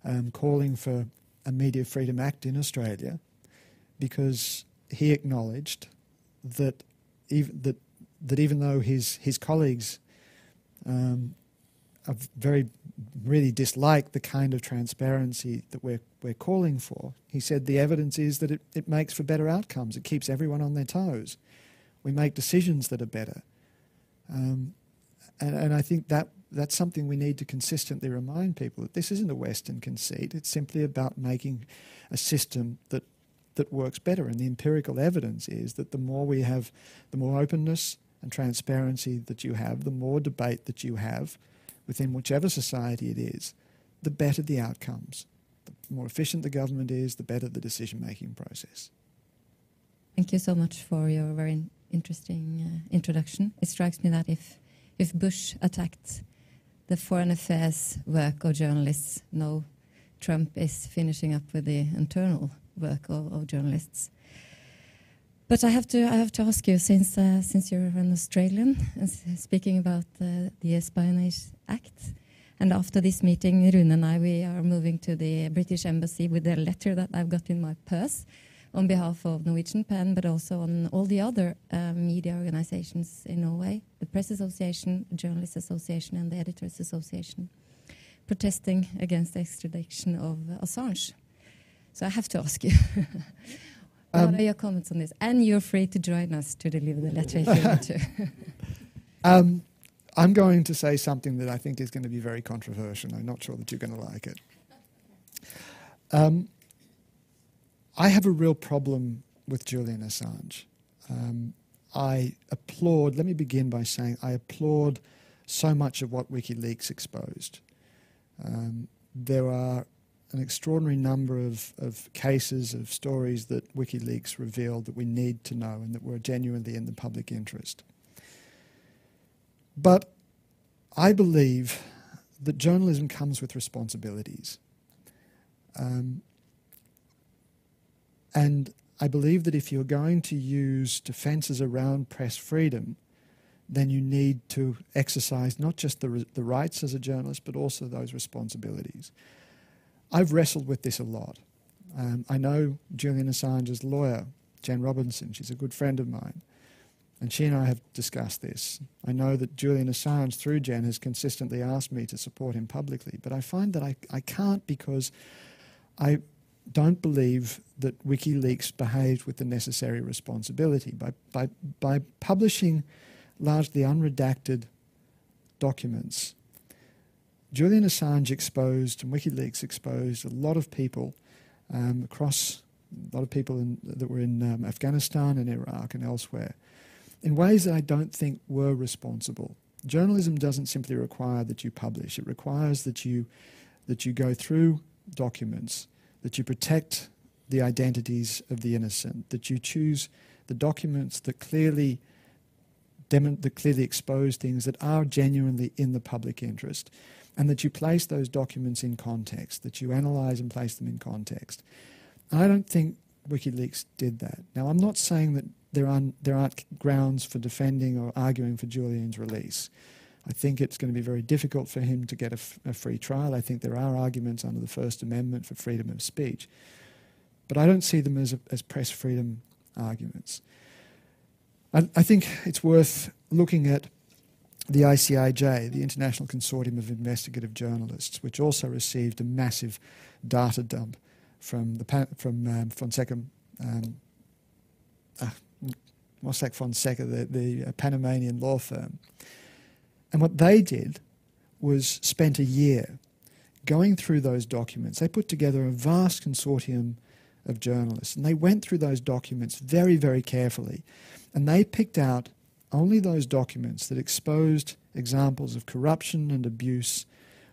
um, calling for a Media Freedom Act in Australia, because he acknowledged that even that that even though his his colleagues um, very really dislike the kind of transparency that we're we're calling for, he said the evidence is that it, it makes for better outcomes. It keeps everyone on their toes. We make decisions that are better. Um, and, and I think that that's something we need to consistently remind people that this isn't a Western conceit. It's simply about making a system that that works better. And the empirical evidence is that the more we have, the more openness and transparency that you have, the more debate that you have within whichever society it is, the better the outcomes. The more efficient the government is, the better the decision making process. Thank you so much for your very interesting uh, introduction. It strikes me that if, if Bush attacked the foreign affairs work of journalists, no, Trump is finishing up with the internal work of, of journalists. But I have to I have to ask you since uh, since you're an Australian and speaking about uh, the Espionage Act, and after this meeting, Rune and I we are moving to the British Embassy with a letter that I've got in my purse on behalf of Norwegian PEN, but also on all the other uh, media organizations in Norway, the Press Association, Journalists Association, and the Editors Association, protesting against the extradition of Assange. So I have to ask you. <laughs> what um, are your comments on this? And you're free to join us to deliver the letter if you want to. <laughs> um, I'm going to say something that I think is going to be very controversial. I'm not sure that you're going to like it. Um, I have a real problem with Julian Assange. Um, I applaud, let me begin by saying I applaud so much of what WikiLeaks exposed. Um, there are an extraordinary number of, of cases, of stories that WikiLeaks revealed that we need to know and that were genuinely in the public interest. But I believe that journalism comes with responsibilities. Um, and I believe that if you're going to use defences around press freedom, then you need to exercise not just the, the rights as a journalist, but also those responsibilities. I've wrestled with this a lot. Um, I know Julian Assange's lawyer, Jen Robinson. She's a good friend of mine. And she and I have discussed this. I know that Julian Assange, through Jen, has consistently asked me to support him publicly. But I find that I, I can't because I don't believe that WikiLeaks behaved with the necessary responsibility. By, by, by publishing largely unredacted documents, Julian Assange exposed and WikiLeaks exposed a lot of people um, across a lot of people in, that were in um, Afghanistan and Iraq and elsewhere in ways that I don't think were responsible. Journalism doesn't simply require that you publish; it requires that you that you go through documents, that you protect the identities of the innocent, that you choose the documents that clearly that clearly expose things that are genuinely in the public interest and that you place those documents in context, that you analyze and place them in context. I don't think WikiLeaks did that. Now, I'm not saying that there aren't, there aren't grounds for defending or arguing for Julian's release. I think it's going to be very difficult for him to get a, f- a free trial. I think there are arguments under the First Amendment for freedom of speech. But I don't see them as, a, as press freedom arguments. I, I think it's worth looking at the ICIJ, the International Consortium of Investigative Journalists, which also received a massive data dump from the from um, Fonseca, um, uh, Mossack Fonseca, the, the uh, Panamanian law firm. And what they did was spent a year going through those documents. They put together a vast consortium of journalists, and they went through those documents very, very carefully, and they picked out only those documents that exposed examples of corruption and abuse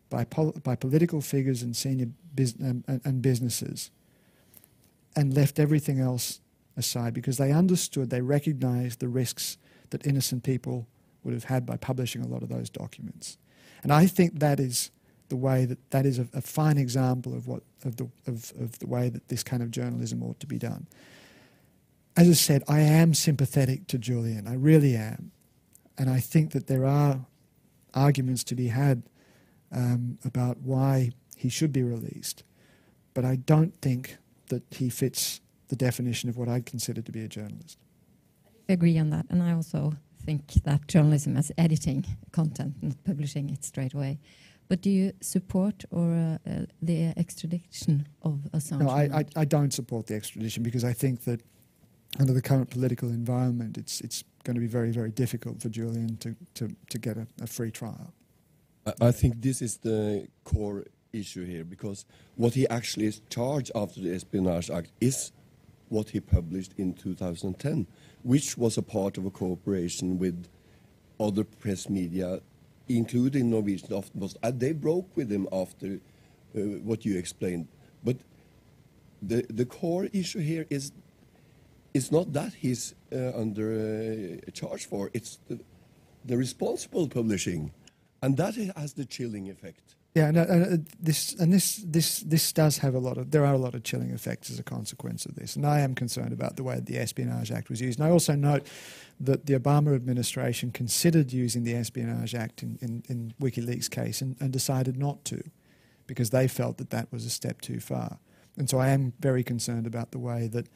by, pol- by political figures and senior bus- um, and, and businesses and left everything else aside because they understood, they recognized the risks that innocent people would have had by publishing a lot of those documents. And I think that is the way that that is a, a fine example of what of the of, of the way that this kind of journalism ought to be done. As I said, I am sympathetic to Julian. I really am, and I think that there are arguments to be had um, about why he should be released. But I don't think that he fits the definition of what I'd consider to be a journalist. I agree on that, and I also think that journalism is editing content, not publishing it straight away. But do you support or uh, uh, the extradition of Assange? No, I, I, I, don't support the extradition because I think that under the current political environment, it's it's going to be very very difficult for Julian to to, to get a, a free trial. I think this is the core issue here because what he actually is charged after the Espionage Act is what he published in 2010, which was a part of a cooperation with other press media, including Norwegian Aftenposten. And they broke with him after uh, what you explained. But the, the core issue here is it's not that he's uh, under uh, charge for, it's the, the responsible publishing. And that has the chilling effect. Yeah, and, uh, this and this this this does have a lot of there are a lot of chilling effects as a consequence of this, and I am concerned about the way the Espionage Act was used. And I also note that the Obama administration considered using the Espionage Act in, in, in WikiLeaks case and, and decided not to, because they felt that that was a step too far. And so I am very concerned about the way that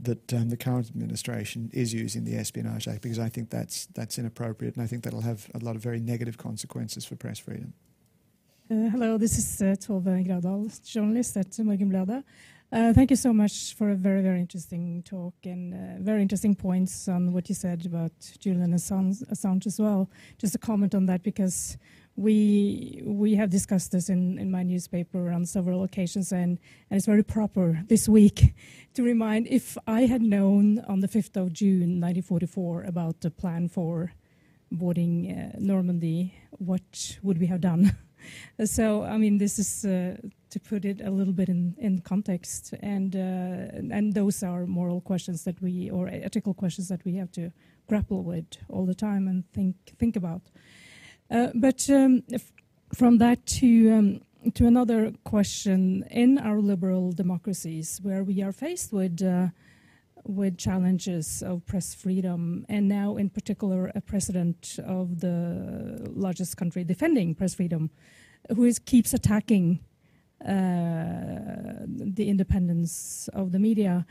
that um, the current administration is using the Espionage Act because I think that's that's inappropriate and I think that'll have a lot of very negative consequences for press freedom. Uh, hello, this is uh, Tove Gravdal, journalist at Morgenbladet. Uh, thank you so much for a very, very interesting talk and uh, very interesting points on what you said about Julian Assange, Assange, as well. Just a comment on that because we we have discussed this in, in my newspaper on several occasions, and, and it's very proper this week <laughs> to remind if I had known on the 5th of June 1944 about the plan for boarding uh, Normandy, what would we have done? <laughs> so I mean, this is uh, to put it a little bit in, in context, and uh, and those are moral questions that we or ethical questions that we have to grapple with all the time and think think about. Uh, but um, from that to um, to another question in our liberal democracies, where we are faced with with challenges of press freedom, and now in particular a president of the largest country defending press freedom, who is, keeps attacking uh, the independence of the media.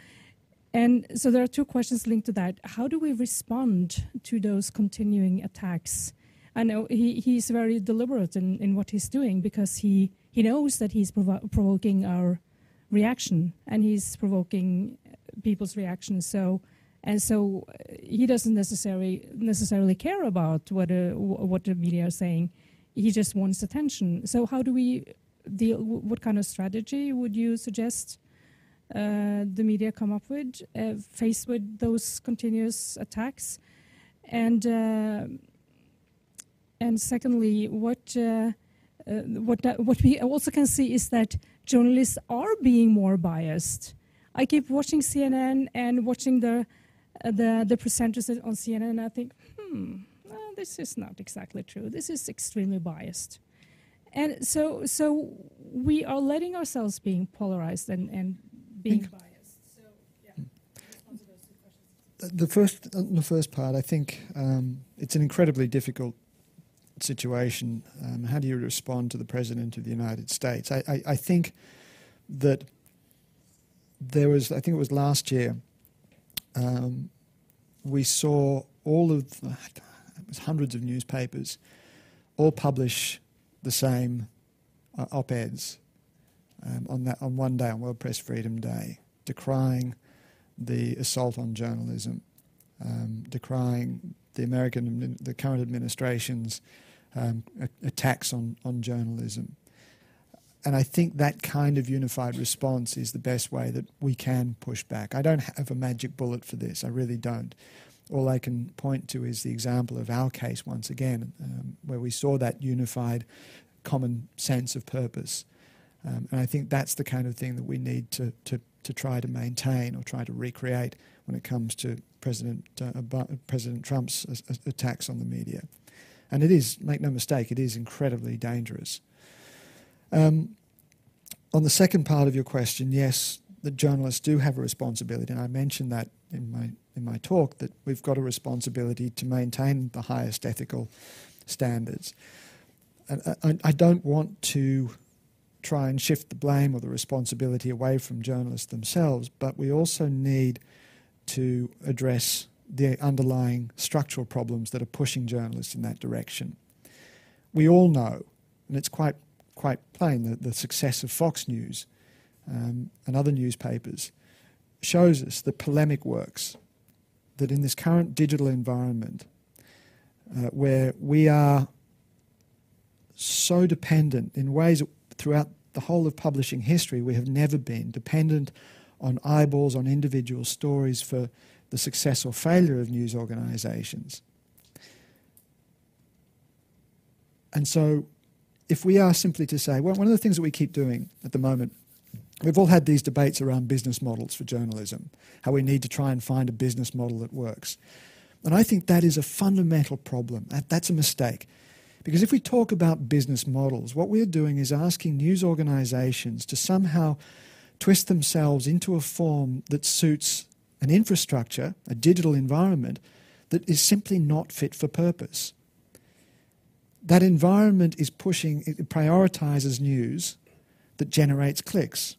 And so there are two questions linked to that. How do we respond to those continuing attacks? I know he, he's very deliberate in, in what he's doing because he, he knows that he's provo- provoking our reaction and he's provoking people's reactions. So and so uh, he doesn't necessarily necessarily care about what uh, what the media are saying. He just wants attention. So how do we deal? What kind of strategy would you suggest uh, the media come up with uh, faced with those continuous attacks? And uh, and secondly, what what what we also can see is that journalists are being more biased I keep watching CNN and watching the uh, the the presenters on CNN, and I think, hmm, well, this is not exactly true. This is extremely biased, and so so we are letting ourselves being polarized and and being biased. So yeah. The first, the first part, I think um, it's an incredibly difficult situation. Um, how do you respond to the president of the United States? I, I, I think that there was, I think it was last year, um, we saw all of, was hundreds of newspapers, all publish the same uh, op-eds um, on that on one day on World Press Freedom Day, decrying the assault on journalism, um, decrying the American, the current administration's um, attacks on on journalism, and I think that kind of unified response is the best way that we can push back. I don't have a magic bullet for this, I really don't. All I can point to is the example of our case once again, um, where we saw that unified common sense of purpose. Um, and I think that's the kind of thing that we need to, to, to try to maintain or try to recreate when it comes to President uh, President Trump's attacks on the media, and it is make no mistake, it is incredibly dangerous. Um, on the second part of your question, yes, the journalists do have a responsibility, and I mentioned that in my in my talk that we've got a responsibility to maintain the highest ethical standards. And I, I don't want to try and shift the blame or the responsibility away from journalists themselves, but we also need to address the underlying structural problems that are pushing journalists in that direction. We all know, and it's quite quite plain, that the success of Fox News um, and other newspapers shows us that polemic works. That in this current digital environment, uh, where we are so dependent in ways throughout the whole of publishing history, we have never been dependent on eyeballs, on individual stories for the success or failure of news organisations. And so, if we are simply to say, well, one of the things that we keep doing at the moment, we've all had these debates around business models for journalism, how we need to try and find a business model that works. And I think that is a fundamental problem. That's a mistake. Because if we talk about business models, what we're doing is asking news organizations to somehow twist themselves into a form that suits an infrastructure, a digital environment, that is simply not fit for purpose. That environment is pushing, it prioritizes news that generates clicks.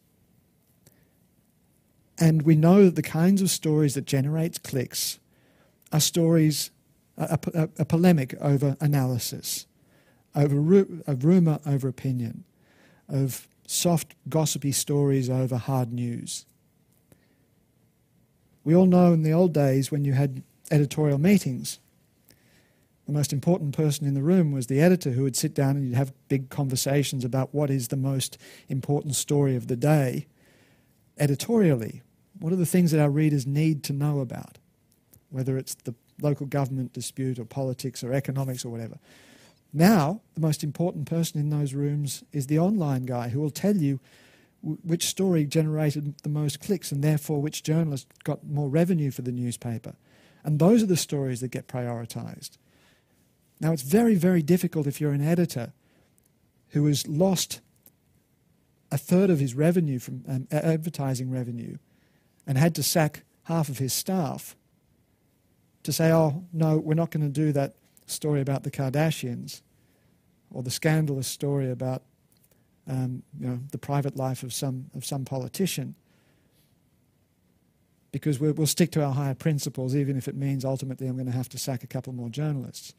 And we know that the kinds of stories that generates clicks are stories, a, a, a polemic over analysis, over ru- of rumour over opinion, of soft, gossipy stories over hard news. We all know in the old days when you had editorial meetings, the most important person in the room was the editor who would sit down and you'd have big conversations about what is the most important story of the day editorially. What are the things that our readers need to know about? Whether it's the local government dispute or politics or economics or whatever. Now, the most important person in those rooms is the online guy who will tell you which story generated the most clicks and therefore which journalist got more revenue for the newspaper. And those are the stories that get prioritized. Now, it's very, very difficult if you're an editor who has lost a third of his revenue from um, advertising revenue and had to sack half of his staff to say, oh, no, we're not going to do that story about the Kardashians or the scandalous story about um, you know, the private life of some, of some politician because we'll, we'll stick to our higher principles even if it means ultimately I'm going to have to sack a couple more journalists.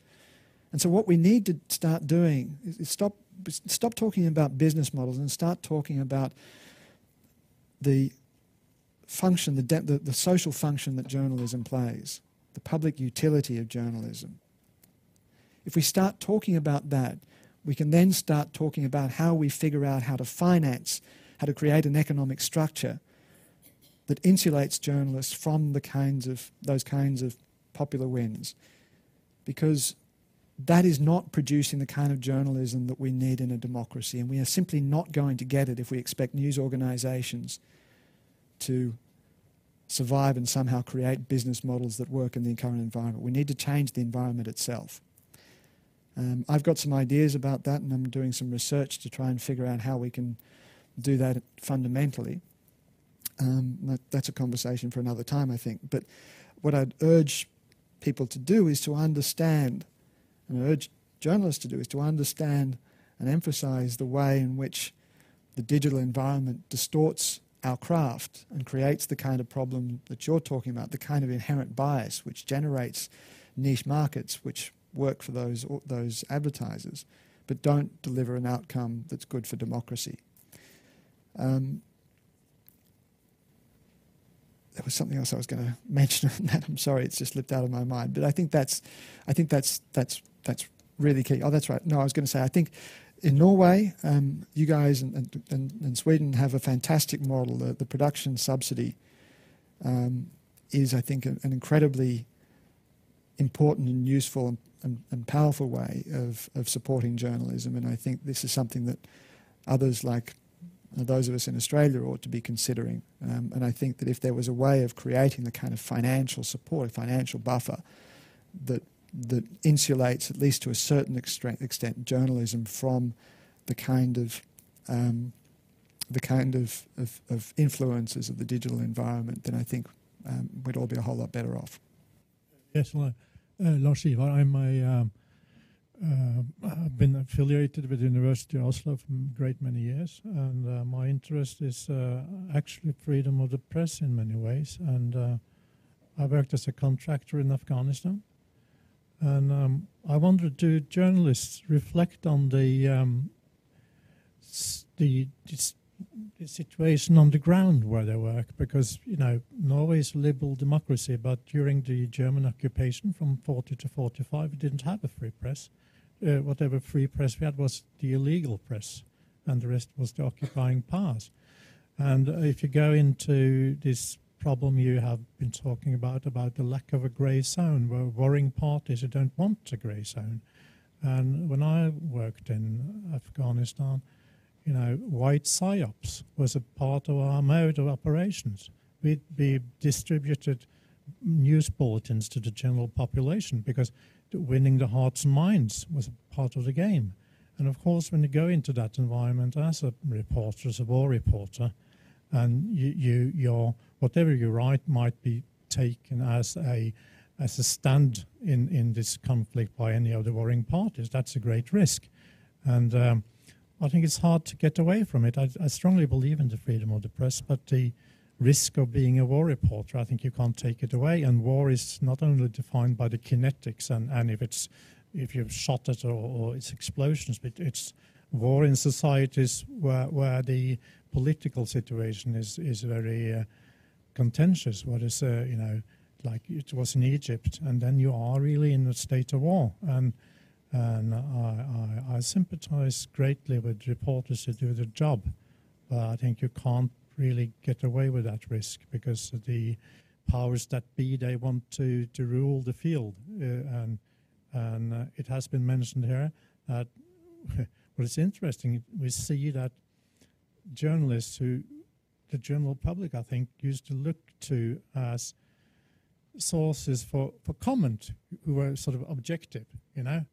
And so what we need to start doing is stop, stop talking about business models and start talking about the function, the, de- the, the social function that journalism plays, the public utility of journalism. If we start talking about that, we can then start talking about how we figure out how to finance, how to create an economic structure that insulates journalists from the kinds of those kinds of popular wins. Because that is not producing the kind of journalism that we need in a democracy, and we are simply not going to get it if we expect news organisations to survive and somehow create business models that work in the current environment. We need to change the environment itself. Um, I've got some ideas about that, and I'm doing some research to try and figure out how we can do that fundamentally. Um, that, that's a conversation for another time, I think. But what I'd urge people to do is to understand, and I urge journalists to do, is to understand and emphasize the way in which the digital environment distorts our craft and creates the kind of problem that you're talking about, the kind of inherent bias which generates niche markets, which work for those those advertisers, but don't deliver an outcome that's good for democracy. Um, there was something else I was going <laughs> to mention on that. I'm sorry, it's just slipped out of my mind. But I think that's, I think that's that's that's really key. Oh, that's right. No, I was going to say I think in Norway, um, you guys and, and, and, Sweden have a fantastic model. The, the production subsidy um, is, I think, an, incredibly important and useful and and, and powerful way of, of supporting journalism. And I think this is something that others like those of us in Australia ought to be considering. Um, and I think that if there was a way of creating the kind of financial support, a financial buffer that that insulates, at least to a certain extent, journalism from the kind of um, the kind of, of, of, influences of the digital environment, then I think um, we'd all be a whole lot better off. Yes, well, uh, Lars Ivar, I'm a um, uh, I've been affiliated with University of Oslo for a great many years, and uh, my interest is uh, actually freedom of the press in many ways. And uh, I worked as a contractor in Afghanistan, and um, I wonder, do journalists reflect on the um, the, the situation on the ground where they work? Because you know Norway is a liberal democracy, but during the German occupation from 40 to 45, we didn't have a free press uh, whatever free press we had was the illegal press, and the rest was the occupying powers. And if you go into this problem you have been talking about, about the lack of a grey zone, where warring parties who don't want a grey zone. And when I worked in Afghanistan, you know, white psyops was a part of our mode of operations. We'd be distributed news bulletins to the general population because winning the hearts and minds was part of the game. And of course, when you go into that environment as a reporter, as a war reporter, and you, you your whatever you write might be taken as a as a stand in, in this conflict by any of the warring parties, that's a great risk. And um, I think it's hard to get away from it. I, I strongly believe in the freedom of the press, but the risk of being a war reporter. I think you can't take it away. And war is not only defined by the kinetics and, and if it's if you've shot it or, or it's explosions, but it's war in societies where where the political situation is is very uh, contentious. What is uh, you know like it was in Egypt, and then you are really in a state of war. And and I, I, I sympathize greatly with reporters who do the job, but I think you can't really get away with that risk because the powers that be they want to, to rule the field uh, and and uh, it has been mentioned here that <laughs> what is interesting we see that journalists who the general public I think used to look to as sources for, for comment who were sort of objective you know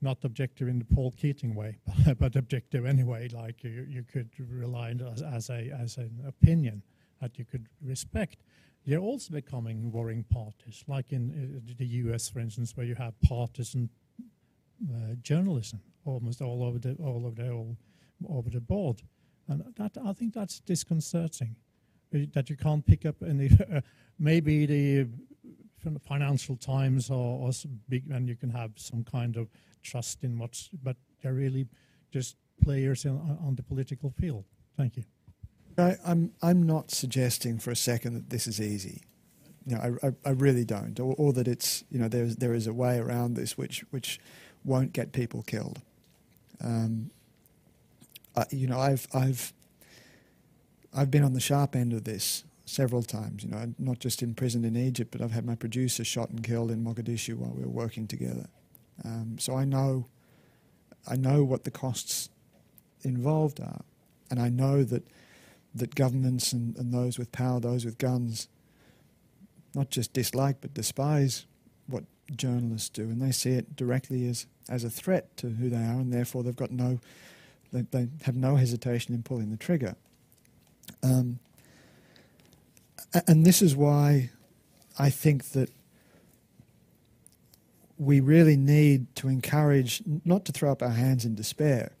not objective in the Paul Keating way, <laughs> but objective anyway. Like you, you could rely on as, as a as an opinion that you could respect. They're also becoming warring parties, like in uh, the U.S., for instance, where you have partisan uh, journalism almost all over the all over the all over the board, and that I think that's disconcerting. Uh, that you can't pick up any. <laughs> Uh, maybe the Financial Times or, or big, and you can have some kind of trust in what's, but they're really just players in, on the political field. Thank you. I, I'm I'm not suggesting for a second that this is easy. You know, I, I, I really don't, or, or, that it's you know there's there is a way around this which which won't get people killed. Um, I, you know, I've I've I've been on the sharp end of this several times. You know, not just imprisoned in Egypt, but I've had my producer shot and killed in Mogadishu while we were working together. Um, so I know, I know what the costs involved are, and I know that that governments and, and those with power, those with guns, not just dislike but despise what journalists do, and they see it directly as as a threat to who they are, and therefore they've got no, they, they have no hesitation in pulling the trigger. Um, and this is why I think that we really need to encourage not to throw up our hands in despair,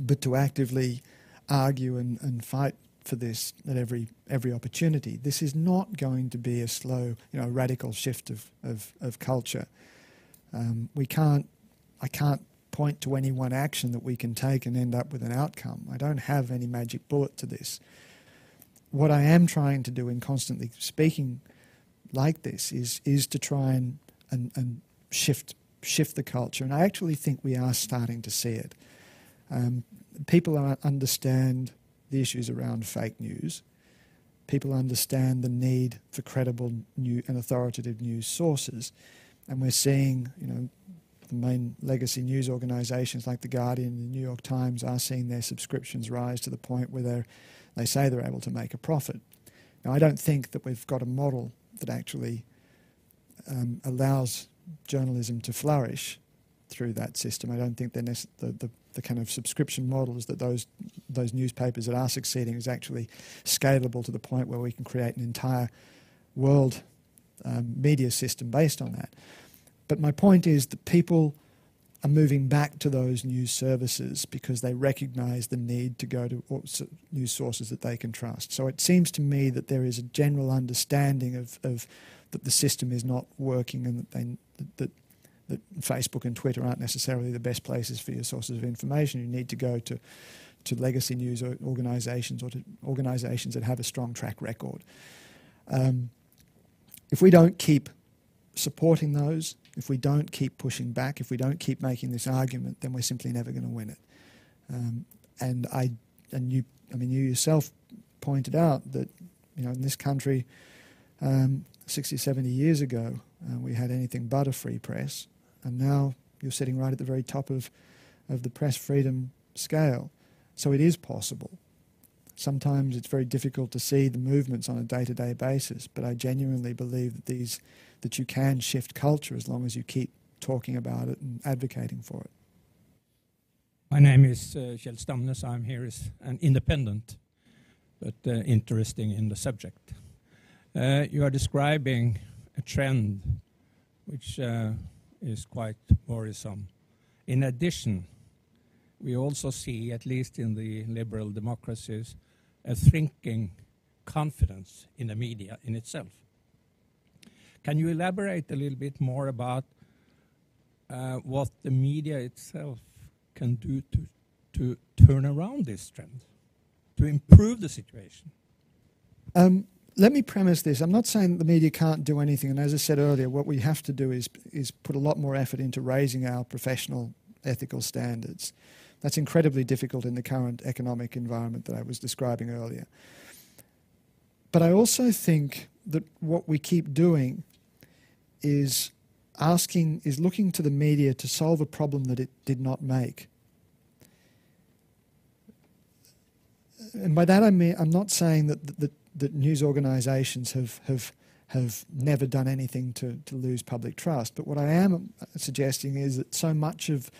but to actively argue and, and fight for this at every every opportunity. This is not going to be a slow, you know, radical shift of of, of culture. Um, we can't, I can't point to any one action that we can take and end up with an outcome. I don't have any magic bullet to this. What I am trying to do in constantly speaking like this is is to try and and, and shift shift the culture, and I actually think we are starting to see it. Um, people understand the issues around fake news. People understand the need for credible new and authoritative news sources, and we're seeing, you know, the main legacy news organisations like The Guardian and The New York Times are seeing their subscriptions rise to the point where they they say they're able to make a profit. Now, I don't think that we've got a model that actually um, allows journalism to flourish through that system. I don't think the, the, the kind of subscription models that those those newspapers that are succeeding is actually scalable to the point where we can create an entire world um, media system based on that. But my point is that people are moving back to those news services because they recognize the need to go to news sources that they can trust. So it seems to me that there is a general understanding of, of that the system is not working and that, they, that, that Facebook and Twitter aren't necessarily the best places for your sources of information. You need to go to, to legacy news organizations or to organizations that have a strong track record. Um, if we don't keep supporting those, if we don't keep pushing back, if we don't keep making this argument, then we're simply never going to win it. Um, and I, and you, I mean, you yourself pointed out that, you know, in this country, um, 60, 70 years ago, uh, we had anything but a free press, and now you're sitting right at the very top of, of the press freedom scale. So it is possible. Sometimes it's very difficult to see the movements on a day to day basis, but I genuinely believe that these that you can shift culture as long as you keep talking about it and advocating for it. My name is uh, Kjell Stamnes. I'm here as an independent, but uh, interesting in the subject. Uh, you are describing a trend which uh, is quite worrisome. In addition, we also see, at least in the liberal democracies, a shrinking confidence in the media in itself. Can you elaborate a little bit more about uh, what the media itself can do to, to turn around this trend, to improve the situation? Um, let me premise this. I'm not saying the media can't do anything, and as I said earlier, what we have to do is is put a lot more effort into raising our professional ethical standards. That's incredibly difficult in the current economic environment that I was describing earlier. But I also think that what we keep doing is asking, is looking to the media to solve a problem that it did not make. And by that I mean, I'm not saying that, that, that news organisations have, have, have never done anything to, to lose public trust, but what I am suggesting is that so much of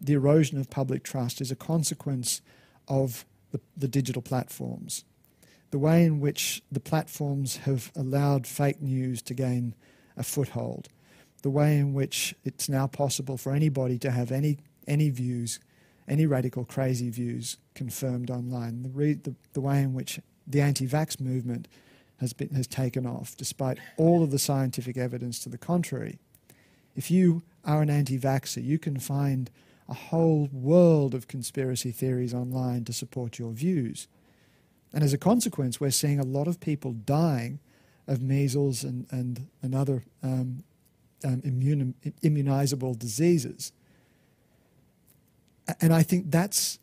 the erosion of public trust is a consequence of the, the digital platforms. The way in which the platforms have allowed fake news to gain a foothold. The way in which it's now possible for anybody to have any, any views, any radical crazy views confirmed online. The, re- the, the way in which the anti vax movement has, been, has taken off, despite all of the scientific evidence to the contrary. If you are an anti vaxxer, you can find a whole world of conspiracy theories online to support your views. And as a consequence, we're seeing a lot of people dying of measles and, and, and other um, um, immune, immunizable diseases. And I think that's,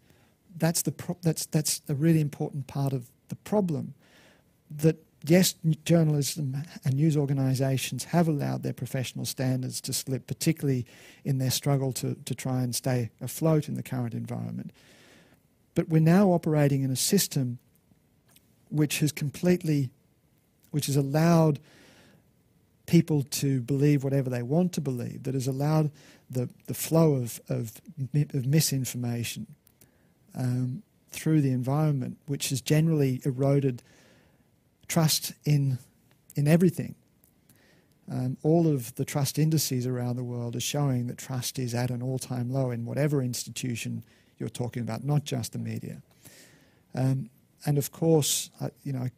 that's, the pro- that's, that's a really important part of the problem. That, yes, journalism and news organizations have allowed their professional standards to slip, particularly in their struggle to, to try and stay afloat in the current environment. But we're now operating in a system which has completely which has allowed people to believe whatever they want to believe, that has allowed the, the flow of, of, of misinformation um, through the environment, which has generally eroded trust in, in everything. Um, all of the trust indices around the world are showing that trust is at an all time low in whatever institution you're talking about, not just the media. Um, and of course, you know,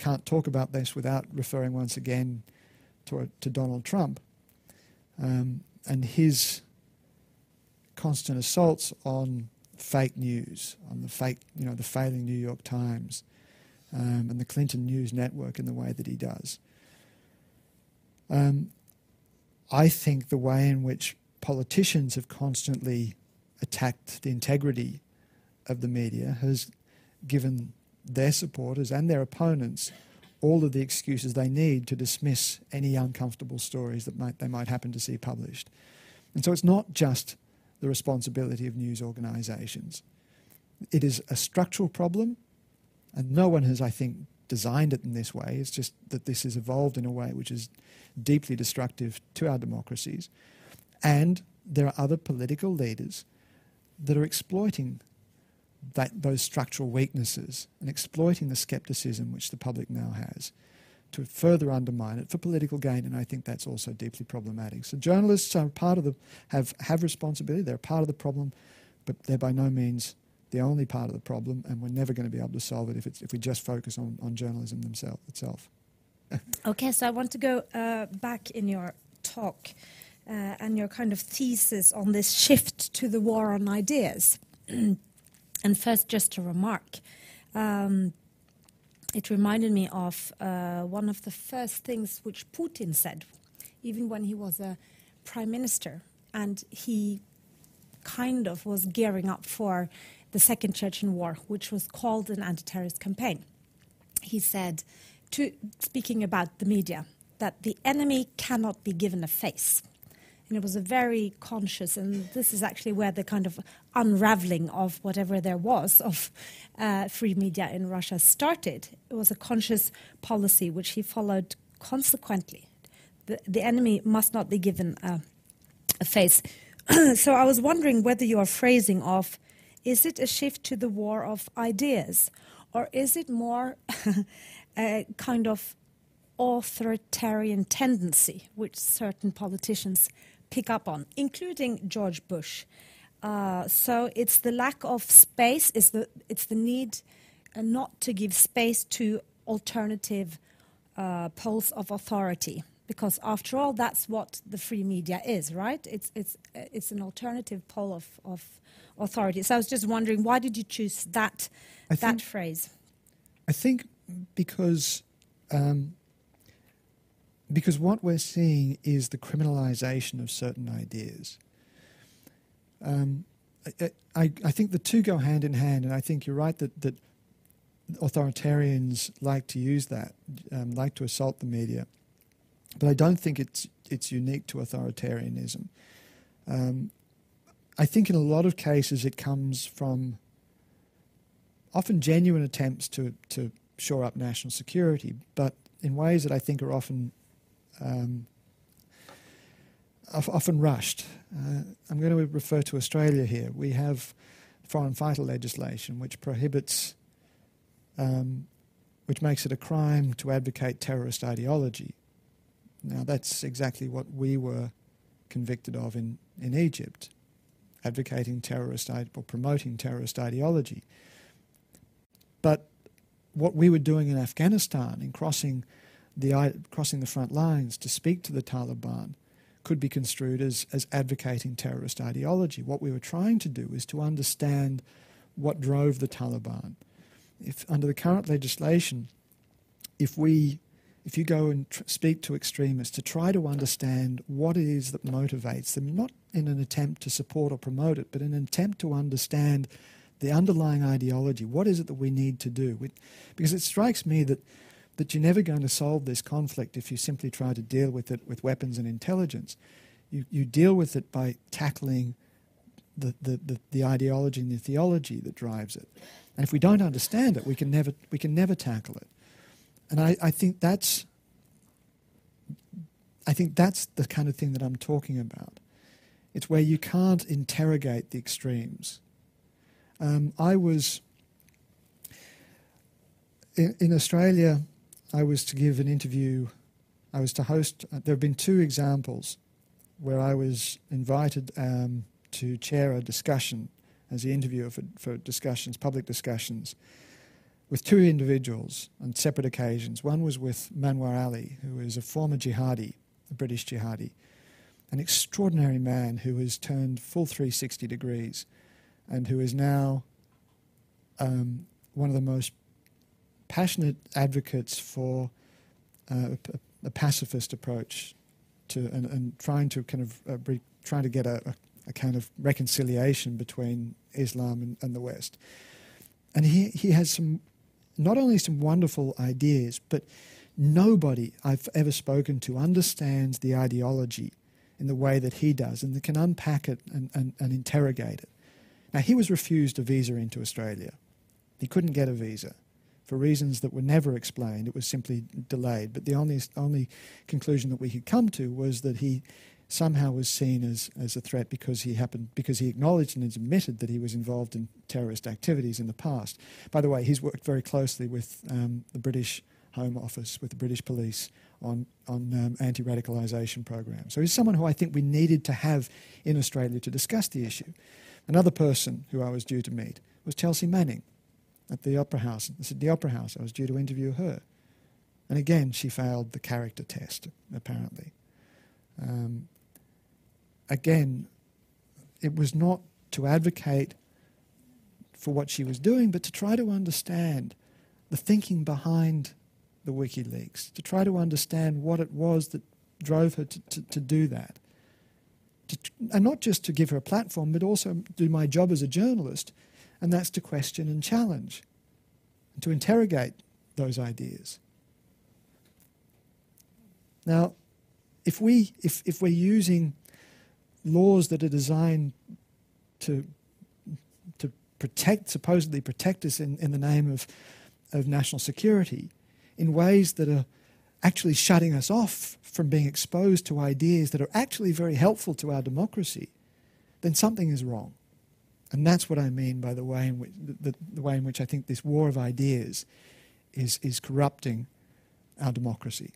can't talk about this without referring once again to, to Donald Trump um, and his constant assaults on fake news, on the fake, you know, the failing New York Times um, and the Clinton News Network in the way that he does. Um, I think the way in which politicians have constantly attacked the integrity of the media has given their supporters and their opponents all of the excuses they need to dismiss any uncomfortable stories that might, they might happen to see published. And so it's not just the responsibility of news organisations. It is a structural problem, and no one has, I think, designed it in this way. It's just that this has evolved in a way which is deeply destructive to our democracies. And there are other political leaders that are exploiting that, those structural weaknesses and exploiting the skepticism which the public now has to further undermine it for political gain, and I think that's also deeply problematic. So journalists are part of the have have responsibility. They're part of the problem, but they're by no means the only part of the problem, and we're never going to be able to solve it if it's if we just focus on, on journalism themselves itself. <laughs> okay, so I want to go uh, back in your talk uh, and your kind of thesis on this shift to the war on ideas. <clears throat> and first, just a remark. Um, it reminded me of uh, one of the first things which Putin said, even when he was a prime minister, and he kind of was gearing up for the Second Chechen War, which was called an anti-terrorist campaign. He said, to, speaking about the media, that the enemy cannot be given a face. And it was a very conscious, and this is actually where the kind of unraveling of whatever there was of uh, free media in Russia started. It was a conscious policy which he followed consequently. The, the enemy must not be given a, a face. <clears throat> so I was wondering whether your phrasing of is it a shift to the war of ideas, or is it more <laughs> a kind of authoritarian tendency which certain politicians pick up on, including George Bush. Uh, so it's the lack of space, it's the, it's the need uh, not to give space to alternative uh, poles of authority. Because after all, that's what the free media is, right? It's, it's, it's an alternative pole of, of authority. So I was just wondering, why did you choose that, I that think, phrase? I think because um, because what we're seeing is the criminalization of certain ideas. Um, I, I, I, think the two go hand in hand, and I think you're right that, that authoritarians like to use that, um, like to assault the media. But I don't think it's, it's unique to authoritarianism. Um, I think in a lot of cases it comes from often genuine attempts to, to shore up national security, but in ways that I think are often um, often rushed. Uh, I'm going to refer to Australia here. We have foreign fighter legislation which prohibits, um, which makes it a crime to advocate terrorist ideology. Now, that's exactly what we were convicted of in, in Egypt, advocating terrorist or promoting terrorist ideology. But what we were doing in Afghanistan in crossing the, crossing the front lines to speak to the Taliban could be construed as, as advocating terrorist ideology. What we were trying to do is to understand what drove the Taliban. If under the current legislation, if we if you go and tr- speak to extremists to try to understand what it is that motivates them, not in an attempt to support or promote it, but in an attempt to understand the underlying ideology, what is it that we need to do? because it strikes me that that you're never going to solve this conflict if you simply try to deal with it with weapons and intelligence. You, you deal with it by tackling the, the, the, the ideology and the theology that drives it. And if we don't understand it, we can never, we can never tackle it. And I, I think that's I think that's the kind of thing that I'm talking about. It's where you can't interrogate the extremes. Um, I was in, in Australia. I was to give an interview, I was to host, uh, there have been two examples where I was invited um, to chair a discussion as the interviewer for, for discussions, public discussions, with two individuals on separate occasions. One was with Manwar Ali, who is a former jihadi, a British jihadi, an extraordinary man who has turned full 360 degrees and who is now um, one of the most passionate advocates for uh, a, a, pacifist approach to and, and trying to kind of uh, re, trying to get a, a, a, kind of reconciliation between Islam and, and the West. And he, he has some not only some wonderful ideas, but nobody I've ever spoken to understands the ideology in the way that he does and can unpack it and, and, and interrogate it. Now, he was refused a visa into Australia. He couldn't get a visa for reasons that were never explained. It was simply delayed. But the only, only conclusion that we could come to was that he somehow was seen as, as a threat because he happened because he acknowledged and admitted that he was involved in terrorist activities in the past. By the way, he's worked very closely with um, the British Home Office, with the British Police on on um, anti-radicalisation programs. So he's someone who I think we needed to have in Australia to discuss the issue. Another person who I was due to meet was Chelsea Manning at the Opera House, at the Opera House. I was due to interview her, and again she failed the character test apparently. Um, again, it was not to advocate for what she was doing, but to try to understand the thinking behind the WikiLeaks, to try to understand what it was that drove her to, to, to do that. To, and not just to give her a platform, but also do my job as a journalist, and that's to question and challenge, and to interrogate those ideas. Now, if, we, if, if we're using laws that are designed to, to protect, supposedly protect us in, in the name of, of national security, in ways that are actually shutting us off from being exposed to ideas that are actually very helpful to our democracy, then something is wrong. And that's what I mean by the way in which, the, the way in which I think this war of ideas is, is corrupting our democracy.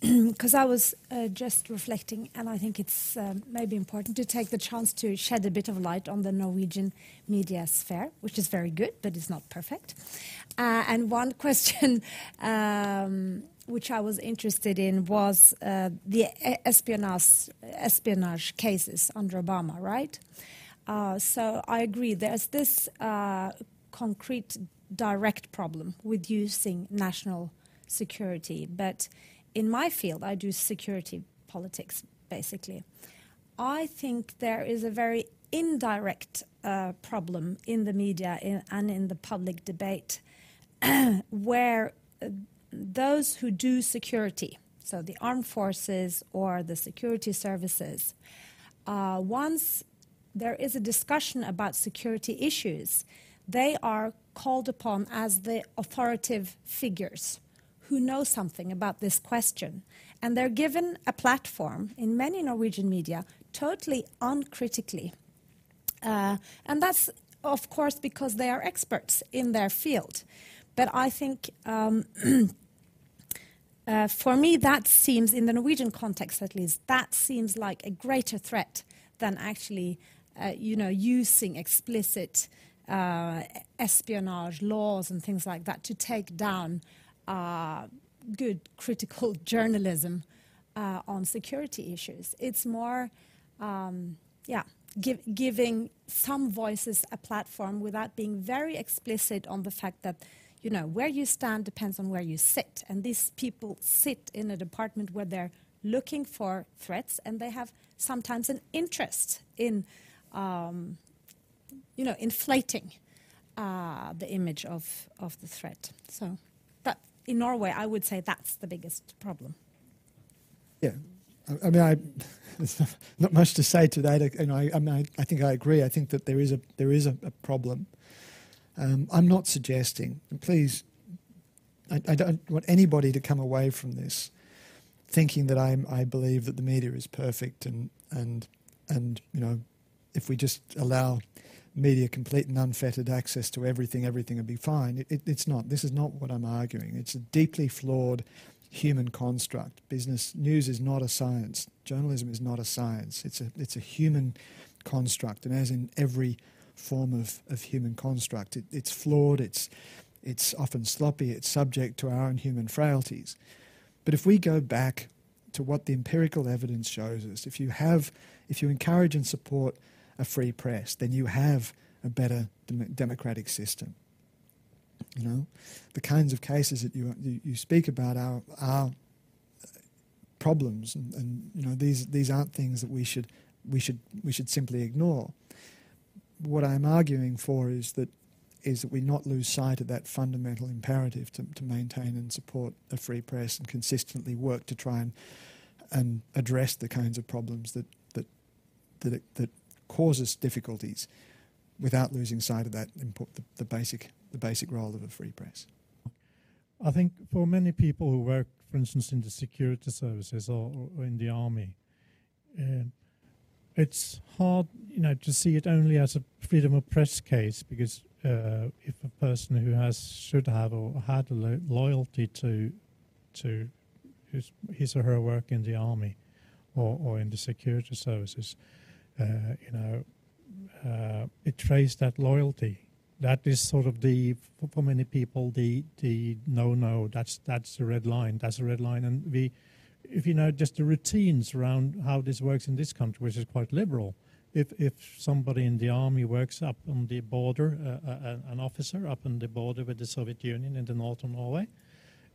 <clears throat> Because I was uh, just reflecting, and I think it's um, maybe important to take the chance to shed a bit of light on the Norwegian media sphere, which is very good, but it's not perfect. Uh, and one <laughs> question um, which I was interested in was uh, the espionage, espionage cases under Obama, right? Uh, so I agree. There's this uh, concrete, direct problem with using national security. But in my field, I do security politics, basically. I think there is a very indirect uh, problem in the media in, and in the public debate <clears throat> where uh, those who do security, so the armed forces or the security services, uh, once there is a discussion about security issues, they are called upon as the authoritative figures who know something about this question. And they're given a platform in many Norwegian media totally uncritically. Uh, and that's, of course, because they are experts in their field. But I think um, <clears throat> uh, for me, that seems, in the Norwegian context at least, that seems like a greater threat than actually, uh, you know, using explicit uh, espionage laws and things like that to take down uh, good critical <laughs> journalism uh, on security issues. It's more, um, yeah, give, giving some voices a platform without being very explicit on the fact that you know, where you stand depends on where you sit. And these people sit in a department where they're looking for threats and they have sometimes an interest in, um, you know, inflating uh, the image of, of the threat. So that, in Norway, I would say that's the biggest problem. Yeah. I, I mean, I, <laughs> there's not much to say to that. You know, I, I, mean, I, I think I agree. I think that there is a, there is a, a problem. Um, I'm not suggesting, and please, I, I, don't want anybody to come away from this thinking that I'm, I believe that the media is perfect and, and, and, you know, if we just allow media complete and unfettered access to everything, everything would be fine. It, it, it's not. This is not what I'm arguing. It's a deeply flawed human construct. Business news is not a science. Journalism is not a science. It's a, it's a human construct. And as in every form of, of human construct. It, it's flawed, it's, it's often sloppy, it's subject to our own human frailties. But if we go back to what the empirical evidence shows us, if you have, if you encourage and support a free press, then you have a better dem- democratic system. You know, the kinds of cases that you you, you speak about are are uh, problems, and, and you know these these aren't things that we should we should we should simply ignore what I'm arguing for is that is that we not lose sight of that fundamental imperative to, to maintain and support a free press and consistently work to try and and address the kinds of problems that that that, it, that cause us difficulties without losing sight of that import, the, the basic the basic role of a free press. I think for many people who work, for instance, in the security services or, or in the army, uh, it's hard, you know, to see it only as a freedom of press case because uh, if a person who has should have or had a lo- loyalty to to his, his, or her work in the army or, or in the security services, uh, you know, uh, betrays that loyalty. That is sort of the for, many people the the no no. That's that's the red line. That's a red line, and we if you know just the routines around how this works in this country, which is quite liberal, if if somebody in the army works up on the border, uh, uh, an officer up on the border with the Soviet Union in the northern Norway,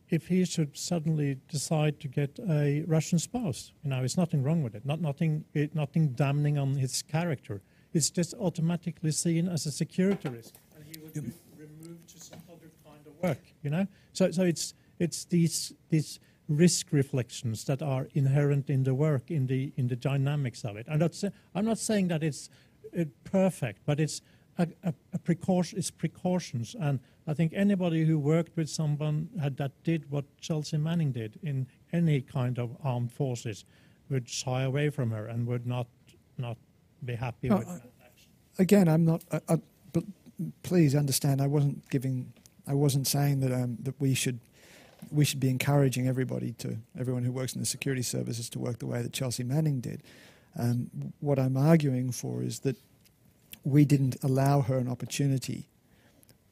if he should suddenly decide to get a Russian spouse, you know, there's nothing wrong with it. Not nothing, it, nothing damning on his character. It's just automatically seen as a security risk, and he would be removed to some other kind of work. You know, so so it's it's these these risk reflections that are inherent in the work, in the in the dynamics of it. I'm not, say, I'm not saying that it's uh, perfect, but it's a, a, a, precaution. It's precautions, and I think anybody who worked with someone had, that did what Chelsea Manning did in any kind of armed forces would shy away from her and would not not be happy no, with that. Again, I'm not. I, I, but please understand, I wasn't giving. I wasn't saying that um, that we should we should be encouraging everybody to everyone who works in the security services to work the way that Chelsea Manning did. Um, what I'm arguing for is that we didn't allow her an opportunity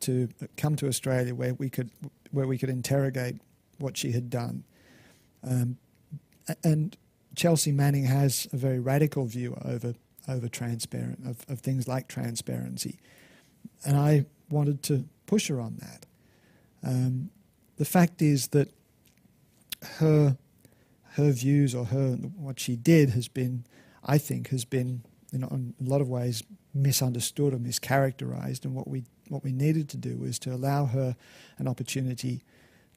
to come to Australia where we could where we could interrogate what she had done. Um, and Chelsea Manning has a very radical view over over transparent of, of things like transparency, and I wanted to push her on that. Um, the fact is that her her views or her what she did has been, I think, has been you in a lot of ways misunderstood or mischaracterized. And what we what we needed to do was to allow her an opportunity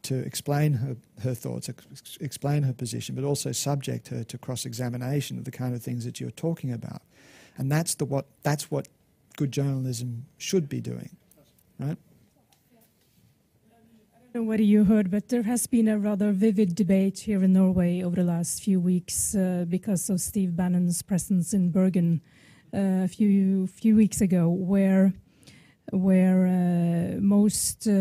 to explain her, her thoughts, ex- explain her position, but also subject her to cross examination of the kind of things that you're talking about. And that's the what that's what good journalism should be doing, right? I don't know what you heard, but there has been a rather vivid debate here in Norway over the last few weeks uh, because of Steve Bannon's presence in Bergen a few few weeks ago, where where uh, most uh,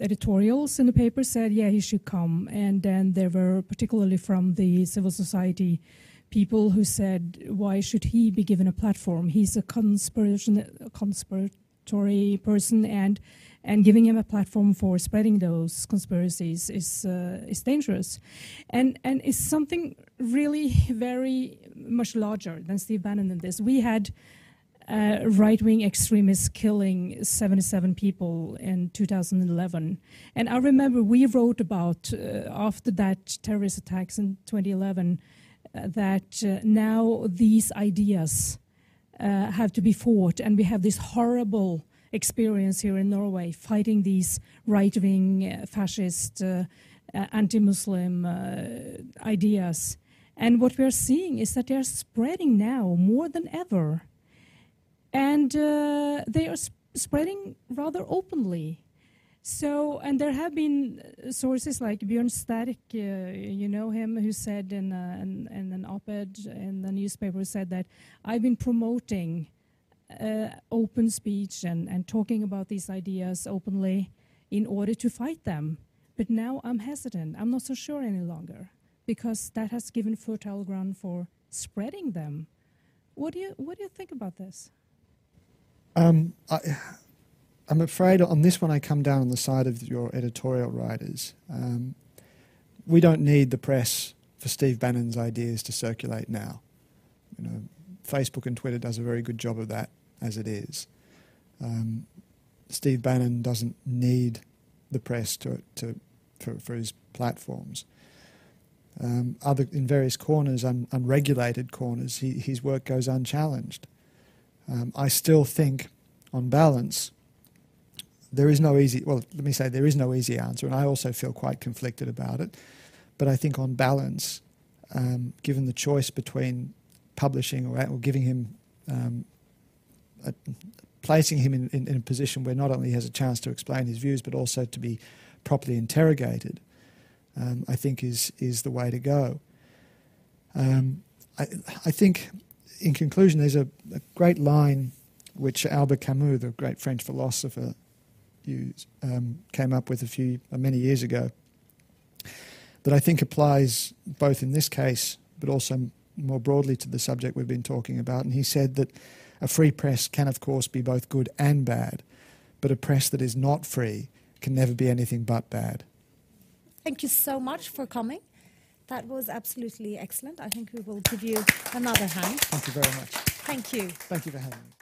editorials in the paper said, yeah, he should come, and then there were particularly from the civil society people who said, why should he be given a platform? He's a conspiration, conspiratory person and and giving him a platform for spreading those conspiracies is uh, is dangerous, and and is something really very much larger than Steve Bannon in this. We had. Uh, right-wing extremists killing 77 people in 2011, and I remember we wrote about uh, after that terrorist attacks in 2011 uh, that uh, now these ideas uh, have to be fought, and we have this horrible experience here in Norway, fighting these right wing uh, fascist, anti Muslim uh, ideas. And what we are seeing is that they are spreading now more than ever. And uh, they are sp spreading rather openly. So, and there have been sources like Bjørn Stærk, uh, you know him, who said in, uh, in, in, an op-ed in the newspaper, said that I've been promoting uh, open speech and, and talking about these ideas openly in order to fight them. But now I'm hesitant. I'm not so sure any longer because that has given fertile ground for spreading them. What do you What do you think about this? Um, I, am afraid on this one I come down on the side of your editorial writers. Um, we don't need the press for Steve Bannon's ideas to circulate now. You know, Facebook and Twitter does a very good job of that as it is. Um, Steve Bannon doesn't need the press to, to for, for his platforms. Um, other in various corners, un, unregulated corners, he, his work goes unchallenged. Um, I still think, on balance, there is no easy. Well, let me say there is no easy answer, and I also feel quite conflicted about it. But I think, on balance, um, given the choice between publishing or, or giving him, um, a, placing him in, in, in, a position where not only he has a chance to explain his views, but also to be properly interrogated, um, I think is is the way to go. Um, I, I, think, in conclusion, there's a, a, great line which Albert Camus, the great French philosopher, used, um, came up with a few uh, many years ago that I think applies both in this case but also more broadly to the subject we've been talking about. And he said that a free press can, of course, be both good and bad, but a press that is not free can never be anything but bad. Thank you so much for coming. That was absolutely excellent. I think we will give you another hand. Thank you very much. Thank you. Thank you for having me.